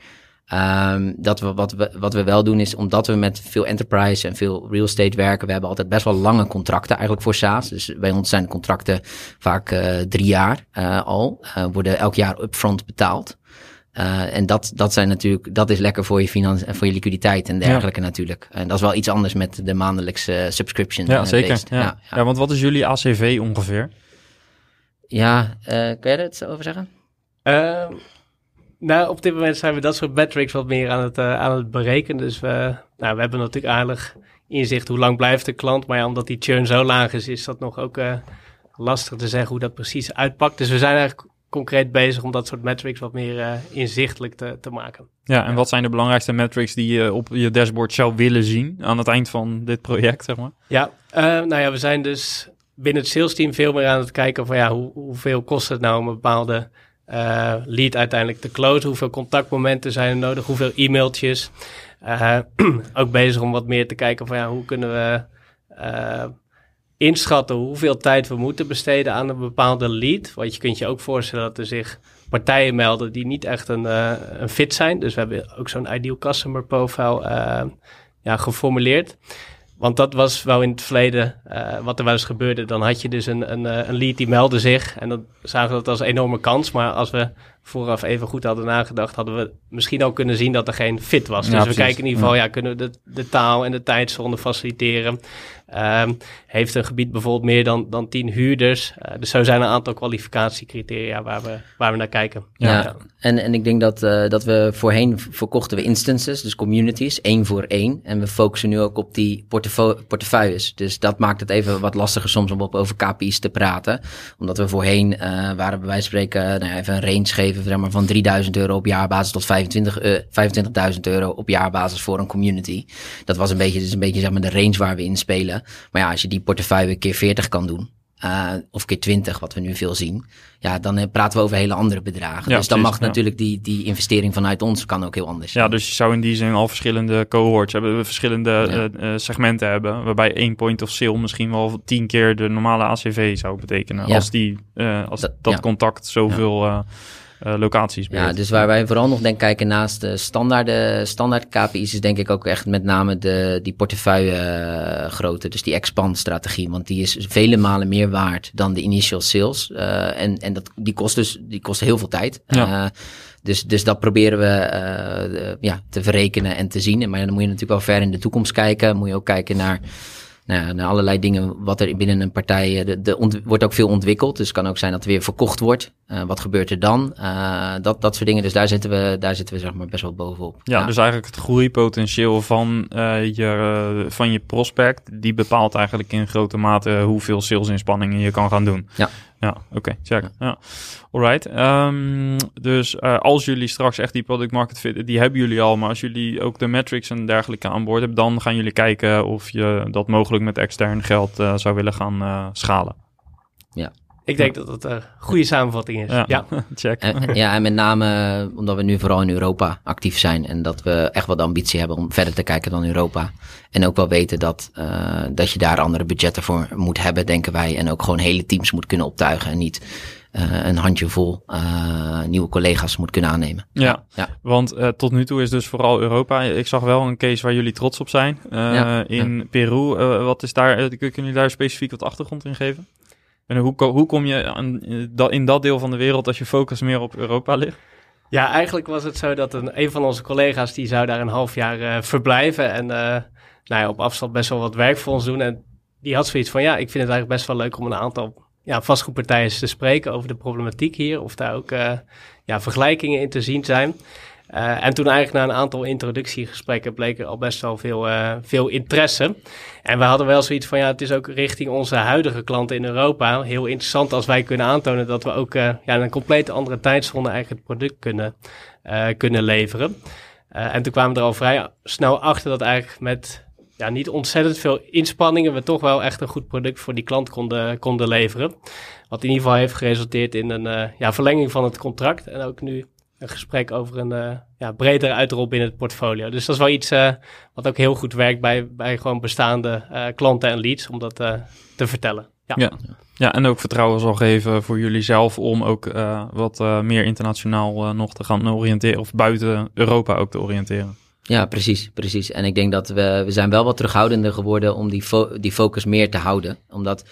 Um, dat we, wat, we, wat we wel doen is, omdat we met veel enterprise en veel real estate werken, we hebben altijd best wel lange contracten eigenlijk voor SaaS. Dus bij ons zijn de contracten vaak uh, drie jaar uh, al, uh, worden elk jaar upfront betaald. Uh, en dat, dat zijn natuurlijk, dat is lekker voor je financie en voor je liquiditeit en dergelijke ja. natuurlijk. En dat is wel iets anders met de maandelijkse subscription. Ja, zeker. Ja. Ja, ja. want wat is jullie ACV ongeveer? Ja, uh, kun je er iets over zeggen? Uh, nou, op dit moment zijn we dat soort metrics wat meer aan het, uh, aan het berekenen. Dus we, nou, we hebben natuurlijk aardig inzicht hoe lang blijft de klant. Maar ja, omdat die churn zo laag is, is dat nog ook lastig te zeggen hoe dat precies uitpakt. Dus we zijn eigenlijk concreet bezig om dat soort metrics wat meer uh, inzichtelijk te, te maken. Ja, en wat zijn de belangrijkste metrics die je op je dashboard zou willen zien aan het eind van dit project, zeg maar? Ja, uh, nou ja, we zijn dus binnen het sales team veel meer aan het kijken van ja, hoe, hoeveel kost het nou om een bepaalde uh, lead uiteindelijk te closen? Hoeveel contactmomenten zijn er nodig? Hoeveel e-mailtjes? *clears throat* ook bezig om wat meer te kijken van ja, hoe kunnen we inschatten hoeveel tijd we moeten besteden aan een bepaalde lead. Want je kunt je ook voorstellen dat er zich partijen melden die niet echt een, uh, een fit zijn. Dus we hebben ook zo'n ideal customer profile uh, ja, geformuleerd. Want dat was wel in het verleden uh, wat er wel eens gebeurde. Dan had je dus een, een, een lead die meldde zich. En dan zagen we dat als een enorme kans. Maar als we vooraf even goed hadden nagedacht, hadden we misschien al kunnen zien dat er geen fit was. Dus we kijken in ieder geval, ja, kunnen we de, de taal en de tijdzone faciliteren? Um, heeft een gebied bijvoorbeeld meer dan, dan tien huurders? Uh, dus zo zijn een aantal kwalificatiecriteria waar we, waar we naar kijken. Ja, ja. En, en ik denk dat, uh, dat we voorheen verkochten we instances, dus communities, één voor één. En we focussen nu ook op die portefeuilles. Dus dat maakt het even wat lastiger soms om over KPI's te praten. Omdat we voorheen uh, waren bij wijze van spreken, nou, even een range geven zeg maar, van 3000 euro op jaarbasis tot 25, uh, 25.000 euro op jaarbasis voor een community. Dat was een beetje, dus een beetje zeg maar, de range waar we in spelen. Maar ja, als je die portefeuille keer 40 kan doen, uh, of keer 20, wat we nu veel zien, ja, dan uh, praten we over hele andere bedragen. Ja, dus dan mag ja. natuurlijk die, die investering vanuit ons kan ook heel anders zijn. Ja, dus je zou in die zin al verschillende cohorts hebben, we verschillende ja. uh, segmenten hebben, waarbij één point of sale misschien wel tien keer de normale ACV zou betekenen. Als, die, als dat, dat contact zoveel uh, locaties. Ja, dus waar wij vooral nog denk kijken naast de standaard, standaard KPI's is denk ik ook echt met name de, die portefeuille uh, grootte, dus die expand strategie, want die is vele malen meer waard dan de initial sales. Uh, en en dat, die kost dus die kost heel veel tijd. Ja. Dus, dus dat proberen we ja, te verrekenen en te zien. Maar dan moet je natuurlijk wel ver in de toekomst kijken. Moet je ook kijken naar nou, naar allerlei dingen wat er binnen een partij. De, de wordt ook veel ontwikkeld. Dus het kan ook zijn dat er weer verkocht wordt. Uh, wat gebeurt er dan? Uh, dat, dat soort dingen. Dus daar zitten we, daar zitten we zeg maar best wel bovenop. Ja, ja. dus eigenlijk het groeipotentieel van, uh, je, van je prospect. Die bepaalt eigenlijk in grote mate hoeveel salesinspanningen je kan gaan doen. Ja. Ja, oké, okay, check. Ja. ja. Alright. Um, dus uh, als jullie straks echt die product market fit, die hebben jullie al, maar als jullie ook de metrics en dergelijke aan boord hebben, dan gaan jullie kijken of je dat mogelijk met extern geld uh, zou willen gaan uh, schalen. Ja. Ik denk dat dat een goede samenvatting is. Ja, Ja. *laughs* check. En, ja, en met name eh, omdat we nu vooral in Europa actief zijn. En dat we echt wel de ambitie hebben om verder te kijken dan Europa. En ook wel weten dat, eh, dat je daar andere budgetten voor moet hebben, denken wij. En ook gewoon hele teams moet kunnen optuigen. En niet eh, een handjevol eh nieuwe collega's moet kunnen aannemen. Ja, ja. want eh, tot nu toe is dus vooral Europa. Ik zag wel een case waar jullie trots op zijn. Eh, Ja, in Peru, eh, wat is daar, eh, kunnen jullie daar specifiek wat achtergrond in geven? En hoe, hoe kom je eh, in dat deel van de wereld als je focus meer op Europa ligt? Ja, eigenlijk was het zo dat een, een van onze collega's die zou daar een half jaar eh, verblijven en eh, nou ja, op afstand best wel wat werk voor ons doen. En die had zoiets van, ja, ik vind het eigenlijk best wel leuk om een aantal ja, vastgoedpartijen te spreken over de problematiek hier. Of daar ook ja, vergelijkingen in te zien zijn. Eh, en toen eigenlijk na een aantal introductiegesprekken bleek er al best wel veel, eh, veel interesse. En we hadden wel zoiets van, ja, het is ook richting onze huidige klanten in Europa heel interessant als wij kunnen aantonen dat we ook eh, ja, in een compleet andere tijdzone eigenlijk het product kunnen, kunnen leveren. En toen kwamen we er al vrij snel achter dat eigenlijk met ja, niet ontzettend veel inspanningen we toch wel echt een goed product voor die klant konden, konden leveren. Wat in ieder geval heeft geresulteerd in een ja, verlenging van het contract en ook nu een gesprek over een eh, ja, bredere uitrol binnen het portfolio. Dus dat is wel iets eh, wat ook heel goed werkt bij, bij gewoon bestaande eh, klanten en leads om dat eh, te vertellen. Ja. Ja. Ja, en ook vertrouwen zal geven voor jullie zelf om ook eh, wat eh, meer internationaal nog te gaan oriënteren. Of buiten Europa ook te oriënteren. Ja, precies, precies. En ik denk dat we, we zijn wel wat terughoudender geworden om die, fo- die focus meer te houden. Omdat,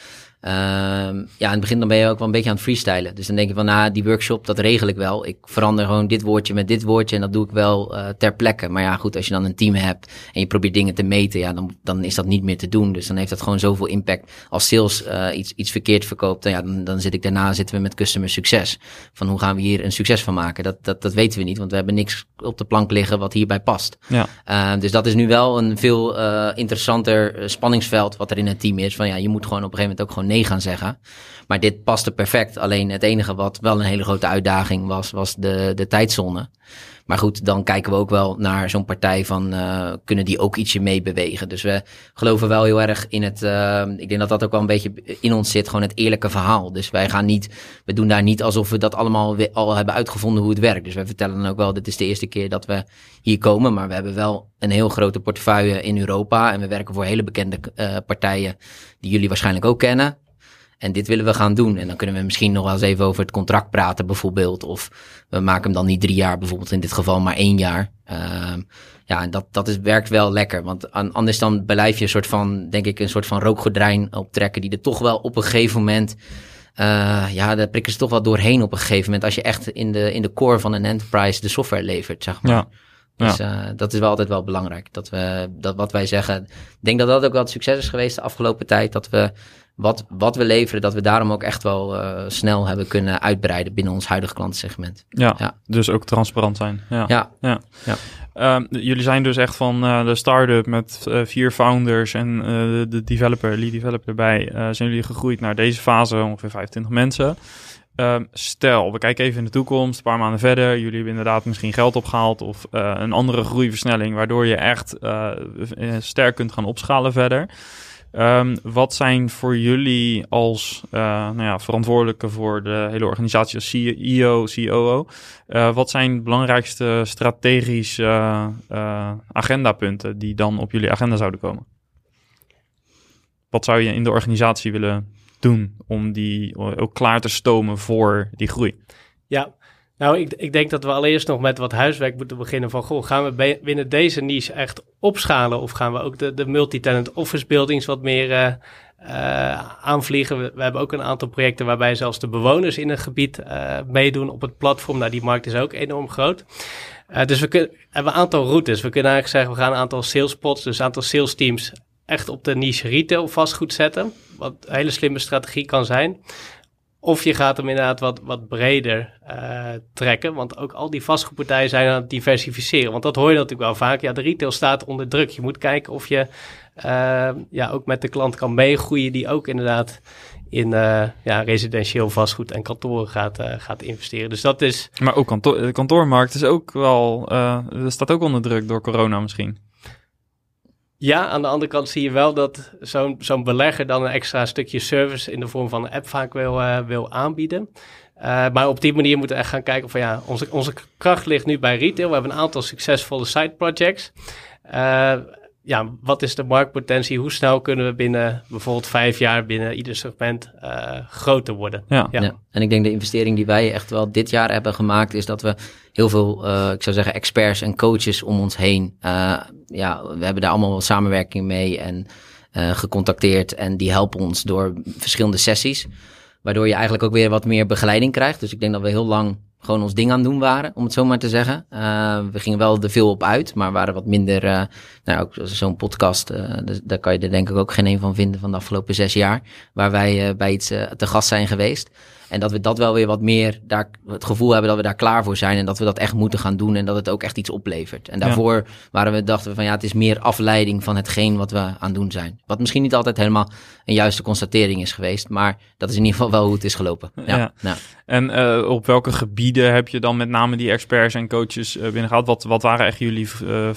ja, in het begin dan ben je ook wel een beetje aan het freestylen. Dus dan denk je van, nou, die workshop, dat regel ik wel. Ik verander gewoon dit woordje met dit woordje en dat doe ik wel eh, ter plekke. Maar ja, goed, als je dan een team hebt en je probeert dingen te meten, ja, dan, dan is dat niet meer te doen. Dus dan heeft dat gewoon zoveel impact. Als sales eh, iets, iets verkeerd verkoopt, dan, ja, dan, dan zit ik daarna zitten we met customer succes. Van hoe gaan we hier een succes van maken? Dat, dat, dat weten we niet, want we hebben niks op de plank liggen wat hierbij past. Ja, Uh, dus dat is nu wel een veel uh, interessanter spanningsveld wat er in het team is. Van ja, je moet gewoon op een gegeven moment ook gewoon gaan zeggen. Maar dit paste perfect. Alleen het enige wat wel een hele grote uitdaging was, was de, de tijdzone. Maar goed, dan kijken we ook wel naar zo'n partij van, uh, kunnen die ook ietsje mee bewegen? Dus we geloven wel heel erg in het, uh, ik denk dat dat ook wel een beetje in ons zit, gewoon het eerlijke verhaal. Dus wij gaan niet, we doen daar niet alsof we dat allemaal al hebben uitgevonden hoe het werkt. Dus wij vertellen dan ook wel, dit is de eerste keer dat we hier komen, maar we hebben wel een heel grote portefeuille in Europa en we werken voor hele bekende uh, partijen die jullie waarschijnlijk ook kennen. En dit willen we gaan doen. En dan kunnen we misschien nog wel eens even over het contract praten, bijvoorbeeld. Of we maken hem dan niet drie jaar, bijvoorbeeld in dit geval maar één jaar. Uh, ja, en dat, dat is, werkt wel lekker. Want anders dan blijf je een soort van, denk ik, een soort van rookgordijn optrekken. Die er toch wel op een gegeven moment. Uh, ja, daar prikken ze toch wel doorheen op een gegeven moment. Als je echt in de, in de core van een enterprise de software levert, zeg maar. Ja. Dus uh, dat is wel altijd wel belangrijk. Dat we, dat wat wij zeggen. Ik denk dat dat ook wel het succes is geweest de afgelopen tijd. Dat we wat, wat we leveren, dat we daarom ook echt wel uh, snel hebben kunnen uitbreiden binnen ons huidige klantensegment. Ja, ja. dus ook transparant zijn. Ja. ja. ja. ja. Um, jullie zijn dus echt van uh, de start-up met uh, vier founders en de developer, lead developer erbij. zijn jullie gegroeid naar deze fase, ongeveer 25 mensen. Um, stel, we kijken even in de toekomst, een paar maanden verder. Jullie hebben inderdaad misschien geld opgehaald of een andere groeiversnelling, waardoor je echt sterk kunt gaan opschalen verder. Um, wat zijn voor jullie als uh, nou ja, verantwoordelijke voor de hele organisatie als CEO, COO, wat zijn de belangrijkste strategische agendapunten die dan op jullie agenda zouden komen? Wat zou je in de organisatie willen doen om die ook klaar te stomen voor die groei? Ja, nou, ik, ik denk dat we allereerst nog met wat huiswerk moeten beginnen van, goh, gaan we binnen deze niche echt opschalen of gaan we ook de, de multi-tenant office buildings wat meer uh, uh, aanvliegen? We, hebben ook een aantal projecten waarbij zelfs de bewoners in een gebied uh, meedoen op het platform. Nou, die markt is ook enorm groot. dus we kunnen, hebben een aantal routes. We kunnen eigenlijk zeggen, we gaan een aantal sales spots, dus een aantal sales teams echt op de niche retail vastgoed zetten. Wat een hele slimme strategie kan zijn. Of je gaat hem inderdaad wat, wat breder uh, trekken. Want ook al die vastgoedpartijen zijn aan het diversificeren. Want dat hoor je natuurlijk wel vaak. Ja, de retail staat onder druk. Je moet kijken of je uh, ja, ook met de klant kan meegroeien. Die ook inderdaad in uh, ja, residentieel vastgoed en kantoren gaat, gaat investeren. Dus dat is... Maar ook kantoor, de kantoormarkt is ook wel... staat ook onder druk door corona misschien. Ja, aan de andere kant zie je wel dat zo'n zo'n belegger dan een extra stukje service in de vorm van een app vaak wil, uh, wil aanbieden. Uh, maar op die manier moeten we echt gaan kijken van ja, onze, onze kracht ligt nu bij retail. We hebben een aantal succesvolle side projects. Uh, ja, wat is de marktpotentie? Hoe snel kunnen we binnen bijvoorbeeld vijf jaar binnen ieder segment uh, groter worden? Ja. ja. En ik denk de investering die wij echt wel dit jaar hebben gemaakt, is dat we heel veel, uh, ik zou zeggen, experts en coaches om ons heen. Uh, ja, we hebben daar allemaal samenwerking mee en gecontacteerd. En die helpen ons door verschillende sessies. Waardoor je eigenlijk ook weer wat meer begeleiding krijgt. Dus ik denk dat we heel lang gewoon ons ding aan doen waren, om het zo maar te zeggen. Uh, we gingen wel er veel op uit, maar waren wat minder. Uh, nou, ook zo'n podcast, uh, dus daar kan je er denk ik ook geen een van vinden van de afgelopen zes jaar. Waar wij bij iets te gast zijn geweest. En dat we dat wel weer wat meer, daar, het gevoel hebben dat we daar klaar voor zijn. En dat we dat echt moeten gaan doen. En dat het ook echt iets oplevert. En daarvoor waren we, dachten we van ja, het is meer afleiding van hetgeen wat we aan het doen zijn. Wat misschien niet altijd helemaal een juiste constatering is geweest. Maar dat is in ieder geval wel hoe het is gelopen. Ja. ja. En uh, op welke gebieden heb je dan met name die experts en coaches uh, binnengehaald? Wat, wat waren echt jullie uh,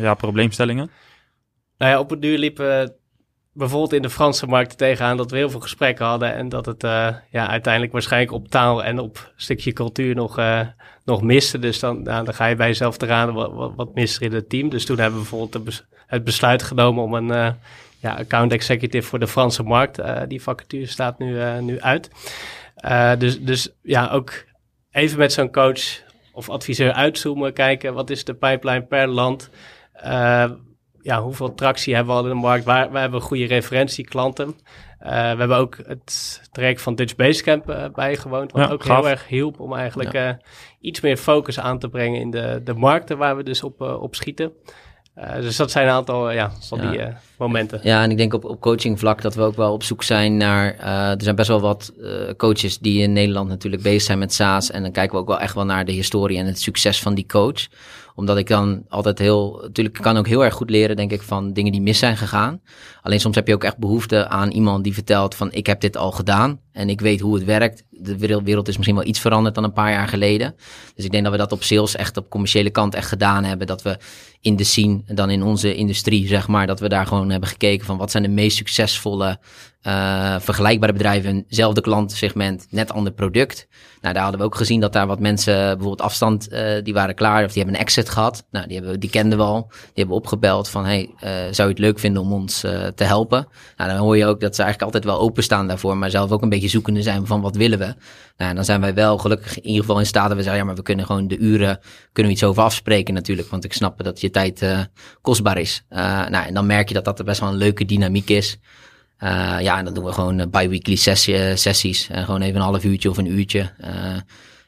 ja, probleemstellingen? Nou ja, op het duur liepen bijvoorbeeld in de Franse markt tegenaan dat we heel veel gesprekken hadden en dat het uh, ja, uiteindelijk waarschijnlijk op taal en op stukje cultuur nog, uh, nog miste. Dus dan, nou, dan ga je bij jezelf te raden wat, wat, mist er in het team. Dus toen hebben we bijvoorbeeld het besluit genomen om een uh, ja, account executive voor de Franse markt. die vacature staat nu, nu uit. dus, dus ja, ook even met zo'n coach of adviseur uitzoomen, kijken wat is de pipeline per land ja, hoeveel tractie hebben we al in de markt? Waar, we hebben goede referentieklanten. Uh, we hebben ook het traject van Dutch Basecamp uh, bijgewoond. Wat ook heel erg hielp om eigenlijk ja. uh, iets meer focus aan te brengen in de, de markten waar we dus op, op schieten. dus dat zijn een aantal ja, van die momenten. Ja, en ik denk op, op coachingvlak dat we ook wel op zoek zijn naar... er zijn best wel wat coaches die in Nederland natuurlijk bezig zijn met SaaS. En dan kijken we ook wel echt wel naar de historie en het succes van die coach omdat ik dan altijd heel, natuurlijk kan ook heel erg goed leren, denk ik, van dingen die mis zijn gegaan. Alleen soms heb je ook echt behoefte aan iemand die vertelt van ik heb dit al gedaan en ik weet hoe het werkt. De wereld is misschien wel iets veranderd dan een paar jaar geleden. Dus ik denk dat we dat op sales echt op commerciële kant echt gedaan hebben. Dat we in de scene, dan in onze industrie, zeg maar, dat we daar gewoon hebben gekeken van wat zijn de meest succesvolle uh, vergelijkbare bedrijven, hetzelfde klantensegment, net ander product. Nou, daar hadden we ook gezien dat daar wat mensen bijvoorbeeld afstand, uh, die waren klaar of die hebben een exit gehad. Nou, die, hebben, die kenden we al. Die hebben opgebeld van, hey, uh, zou je het leuk vinden om ons te helpen? Nou, dan hoor je ook dat ze eigenlijk altijd wel openstaan daarvoor, maar zelf ook een beetje zoekende zijn van wat willen we. Nou, dan zijn wij wel gelukkig in ieder geval in staat dat we zeggen, ja, maar we kunnen gewoon de uren, kunnen we iets over afspreken natuurlijk, want ik snap dat je tijd kostbaar is. nou, en dan merk je dat dat best wel een leuke dynamiek is. Uh, ja, en dan doen we gewoon uh, bi-weekly sessie, sessies. En gewoon even een half uurtje of een uurtje.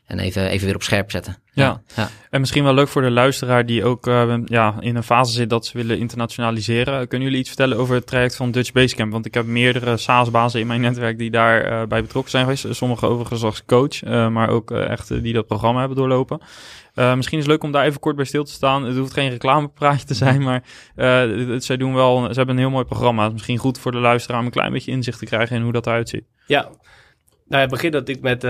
En even, even weer op scherp zetten. Ja. ja. en misschien wel leuk voor de luisteraar die ook ja, in een fase zit dat ze willen internationaliseren. Kunnen jullie iets vertellen over het traject van Dutch Basecamp? Want ik heb meerdere SaaS-bazen in mijn netwerk die daarbij bij betrokken zijn geweest. Sommige overigens als coach, maar ook echt die dat programma hebben doorlopen. Misschien is het leuk om daar even kort bij stil te staan. Het hoeft geen reclamepraatje te zijn, maar zij doen wel, ze hebben een heel mooi programma. Het is misschien goed voor de luisteraar om een klein beetje inzicht te krijgen in hoe dat eruit ziet. Ja, nou, het begint natuurlijk met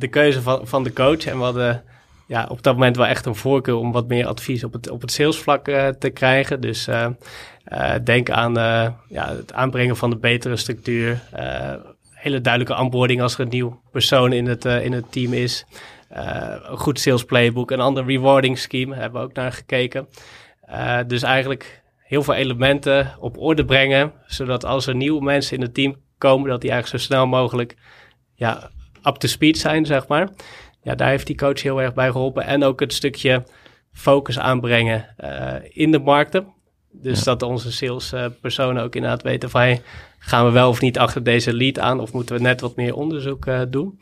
de keuze van, van de coach. En we hadden ja, op dat moment wel echt een voorkeur om wat meer advies op het, op het salesvlak te krijgen. Dus denk aan ja, het aanbrengen van de betere structuur. hele duidelijke onboarding als er een nieuw persoon in het, in het team is. Een goed sales playbook, een ander rewarding scheme, hebben we ook naar gekeken. Dus eigenlijk heel veel elementen op orde brengen, zodat als er nieuwe mensen in het team komen, dat die eigenlijk zo snel mogelijk ja, up to speed zijn, zeg maar. Ja, daar heeft die coach heel erg bij geholpen. En ook het stukje focus aanbrengen uh, in de markten. Dus dat onze salespersonen ook inderdaad weten van... Hey, gaan we wel of niet achter deze lead aan... of moeten we net wat meer onderzoek uh, doen.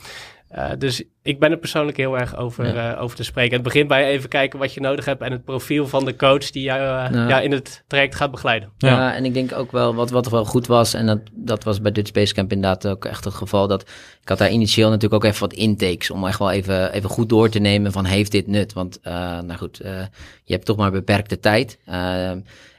Uh, dus ik ben er persoonlijk heel erg over, ja. uh, over te spreken. Het begint bij even kijken wat je nodig hebt en het profiel van de coach die jou uh, ja. in het traject gaat begeleiden. Ja. ja, en ik denk ook wel wat, wat wel goed was, en dat, dat was bij Dutch Basecamp inderdaad ook echt het geval, dat ik had daar initieel natuurlijk ook even wat intakes om echt wel even, even goed door te nemen van heeft dit nut? Want nou goed, je hebt toch maar beperkte tijd.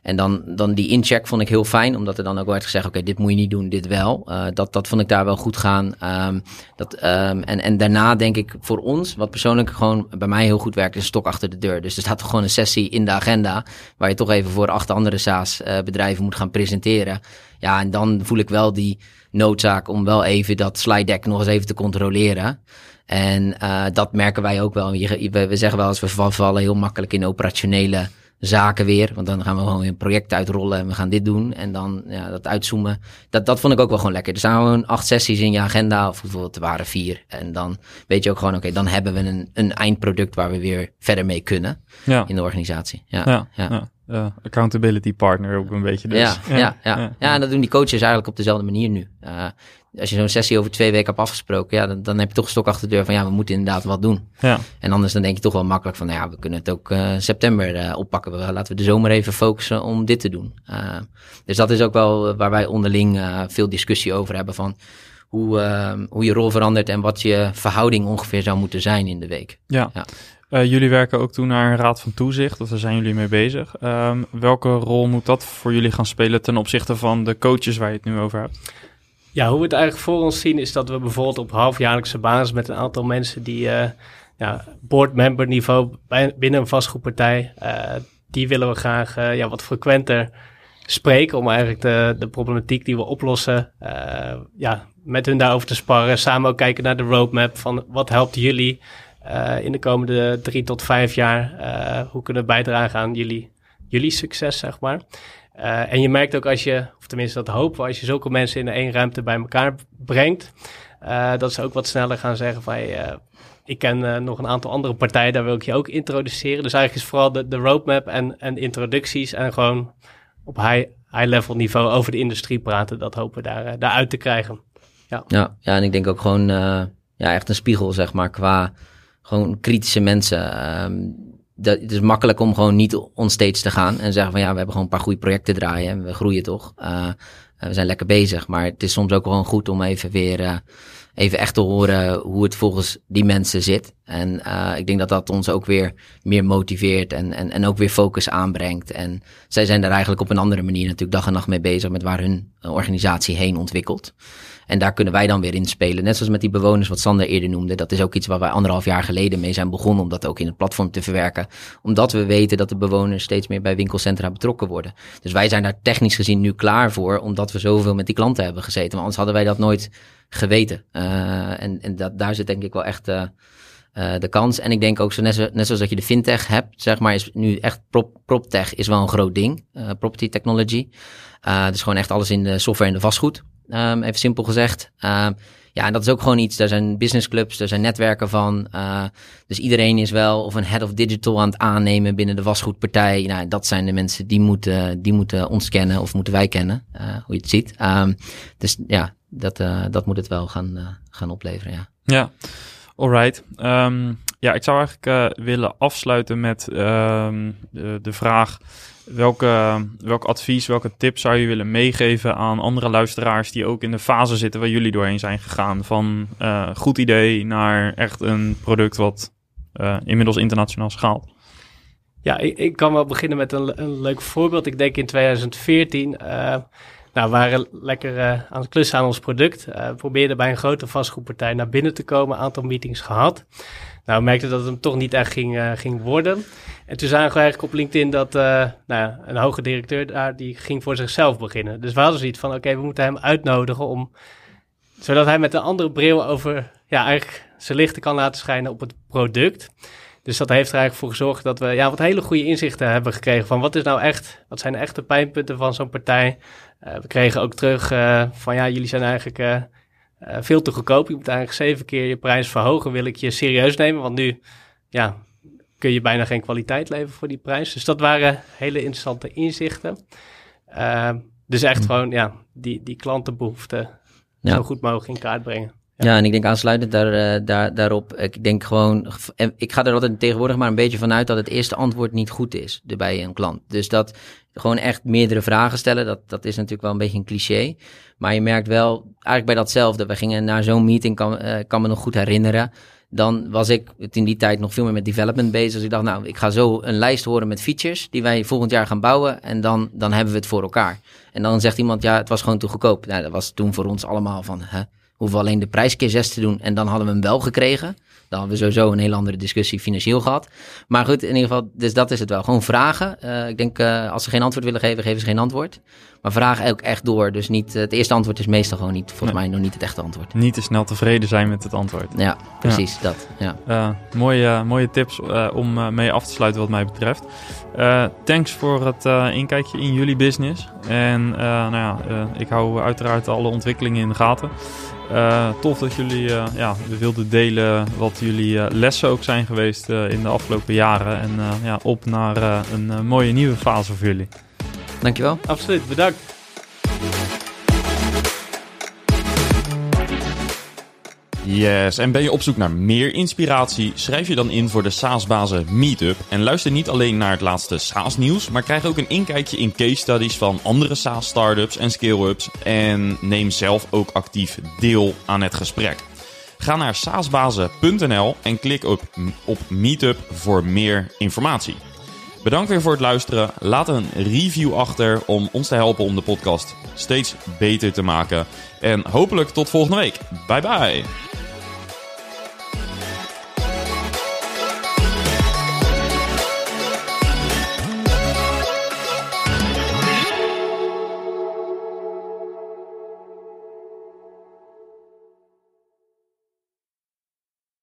En dan, dan die incheck vond ik heel fijn, omdat er dan ook werd gezegd: oké, dit moet je niet doen, dit wel. Uh, dat, dat vond ik daar wel goed gaan. Um, dat, um, en, en daarna denk ik voor ons, wat persoonlijk gewoon bij mij heel goed werkt, is een stok achter de deur. Dus er staat gewoon een sessie in de agenda, waar je toch even voor acht andere SaaS-bedrijven uh, moet gaan presenteren. Ja, en dan voel ik wel die noodzaak om wel even dat slide deck nog eens even te controleren. En uh, dat merken wij ook wel. We, we zeggen wel eens, we vallen heel makkelijk in operationele zaken weer. Want dan gaan we gewoon een project uitrollen en we gaan dit doen. En dan ja, dat uitzoomen. Dat, dat vond ik ook wel gewoon lekker. Er staan gewoon acht sessies in je agenda. Of bijvoorbeeld er waren vier. En dan weet je ook gewoon, oké, dan hebben we een, een eindproduct waar we weer verder mee kunnen ja. in de organisatie. Ja, ja, ja. Uh, accountability partner ook een beetje dus. Ja, ja, ja, ja. ja, en dat doen die coaches eigenlijk op dezelfde manier nu. Uh, als je zo'n sessie over twee weken hebt afgesproken, ja, dan, dan heb je toch een stok achter de deur van ja, we moeten inderdaad wat doen. Ja. En anders dan denk je toch wel makkelijk van, nou ja, we kunnen het ook uh, september uh, oppakken. We, laten we de zomer even focussen om dit te doen. Uh, dus dat is ook wel waar wij onderling veel discussie over hebben van hoe, hoe je rol verandert en wat je verhouding ongeveer zou moeten zijn in de week. Ja. ja. Uh, jullie werken ook toe naar een raad van toezicht, of daar zijn jullie mee bezig. Um, welke rol moet dat voor jullie gaan spelen ten opzichte van de coaches waar je het nu over hebt? Ja, hoe we het eigenlijk voor ons zien is dat we bijvoorbeeld op halfjaarlijkse basis met een aantal mensen die uh, ja, boardmember niveau binnen een vastgoedpartij, uh, die willen we graag uh, ja, wat frequenter spreken om eigenlijk de, de problematiek die we oplossen, ja, met hun daarover te sparren. Samen ook kijken naar de roadmap van wat helpt jullie in de komende drie tot vijf jaar. hoe kunnen we bijdragen aan jullie, jullie succes, zeg maar. Uh, en je merkt ook als je, tenminste dat hopen als je zulke mensen in één ruimte bij elkaar brengt, uh, dat ze ook wat sneller gaan zeggen van, uh, ik ken nog een aantal andere partijen, daar wil ik je ook introduceren. Dus eigenlijk is vooral de, de roadmap en, en introducties en gewoon op high, high level niveau over de industrie praten, dat hopen we daar, daaruit te krijgen. Ja. Ja, ja, en ik denk ook gewoon ja, echt een spiegel, zeg maar, qua gewoon kritische mensen. Um, dat, het is makkelijk om gewoon niet onstage te gaan en zeggen van ja, we hebben gewoon een paar goede projecten draaien en we groeien toch. Uh, we zijn lekker bezig, maar het is soms ook gewoon goed om even weer uh, even echt te horen hoe het volgens die mensen zit. En ik denk dat dat ons ook weer meer motiveert en, en, en ook weer focus aanbrengt. En zij zijn daar eigenlijk op een andere manier natuurlijk dag en nacht mee bezig met waar hun organisatie heen ontwikkelt. En daar kunnen wij dan weer in spelen. Net zoals met die bewoners wat Sander eerder noemde. Dat is ook iets waar wij anderhalf jaar geleden mee zijn begonnen om dat ook in het platform te verwerken. Omdat we weten dat de bewoners steeds meer bij winkelcentra betrokken worden. Dus wij zijn daar technisch gezien nu klaar voor, omdat we zoveel met die klanten hebben gezeten. Want anders hadden wij dat nooit geweten. Uh, en en dat, daar zit denk ik wel echt... Uh, uh, de kans. En ik denk ook, zo net, zo, net zoals dat je de fintech hebt, zeg maar, is nu echt prop, proptech is wel een groot ding. Property technology. Uh, dus gewoon echt alles in de software en de vastgoed. Um, even simpel gezegd. Um, ja, en dat is ook gewoon iets. Daar zijn businessclubs, er zijn netwerken van. Uh, dus iedereen is wel of een head of digital aan het aannemen binnen de vastgoedpartij. Nou, dat zijn de mensen die moeten, die moeten ons kennen of moeten wij kennen, uh, hoe je het ziet. Um, dus ja, dat, uh, dat moet het wel gaan, gaan opleveren. Ja. ja. Alright. Ja, ik zou eigenlijk willen afsluiten met de, vraag: welk advies, welke tip zou je willen meegeven aan andere luisteraars die ook in de fase zitten waar jullie doorheen zijn gegaan? Van uh, goed idee naar echt een product wat uh, inmiddels internationaal schaalt. Ja, ik, ik, kan wel beginnen met een, een leuk voorbeeld. Ik denk in 2014 nou, we waren lekker aan het klussen aan ons product. We probeerden bij een grote vastgoedpartij naar binnen te komen, aantal meetings gehad. Nou, we merkten dat het hem toch niet echt ging, ging worden. En toen zagen we eigenlijk op LinkedIn dat nou, een hoge directeur daar, die ging voor zichzelf beginnen. Dus we hadden zoiets van, oké, we moeten hem uitnodigen om, zodat hij met een andere bril over, ja, eigenlijk zijn lichten kan laten schijnen op het product. Dus dat heeft er eigenlijk voor gezorgd dat we ja, wat hele goede inzichten hebben gekregen van wat is nou echt, wat zijn de echte pijnpunten van zo'n partij. Uh, we kregen ook terug uh, van ja, jullie zijn eigenlijk veel te goedkoop. Je moet eigenlijk zeven keer je prijs verhogen, wil ik je serieus nemen. Want nu ja, kun je bijna geen kwaliteit leveren voor die prijs. Dus dat waren hele interessante inzichten. dus echt mm. gewoon ja, die, die klantenbehoeften ja. zo goed mogelijk in kaart brengen. Ja. en ik denk aansluitend daar, uh, daar, daarop, ik denk gewoon, ik ga er altijd tegenwoordig maar een beetje vanuit dat het eerste antwoord niet goed is bij een klant. Dus dat gewoon echt meerdere vragen stellen, dat, dat is natuurlijk wel een beetje een cliché. Maar je merkt wel, eigenlijk bij datzelfde, we gingen naar zo'n meeting, kan, uh, kan me nog goed herinneren dan was ik in die tijd nog veel meer met development bezig. Dus ik dacht, nou, ik ga zo een lijst horen met features die wij volgend jaar gaan bouwen. En dan, dan hebben we het voor elkaar. En dan zegt iemand, ja, het was gewoon te goedkoop. Nou, dat was toen voor ons allemaal van, hè, hoeven we alleen de prijs keer te doen. En dan hadden we hem wel gekregen. Dan hadden we sowieso een hele andere discussie financieel gehad. Maar goed, in ieder geval, dus dat is het wel. Gewoon vragen. Uh, ik denk, uh, als ze geen antwoord willen geven, geven ze geen antwoord. Maar vraag ook echt door. Dus niet, het eerste antwoord is meestal gewoon niet, volgens mij nog niet het echte antwoord. Niet te snel tevreden zijn met het antwoord. Ja, precies, dat. Ja. Uh, mooie, mooie tips om mee af te sluiten wat mij betreft. thanks voor het inkijkje in jullie business. En nou ja, ik hou uiteraard alle ontwikkelingen in de gaten. Uh, tof dat jullie uh, ja, wilden delen wat jullie uh, lessen ook zijn geweest in de afgelopen jaren. En ja, op naar een mooie nieuwe fase voor jullie. Dankjewel. Absoluut, bedankt. Yes, en ben je op zoek naar meer inspiratie? Schrijf je dan in voor de SaaS-bazen Meetup. En luister niet alleen naar het laatste SaaS-nieuws, maar krijg ook een inkijkje in case studies van andere SaaS-startups en scale-ups. En neem zelf ook actief deel aan het gesprek. Ga naar saasbazen.nl en klik op, op Meetup voor meer informatie. Bedankt weer voor het luisteren. Laat een review achter om ons te helpen om de podcast steeds beter te maken. En hopelijk tot volgende week. Bye bye.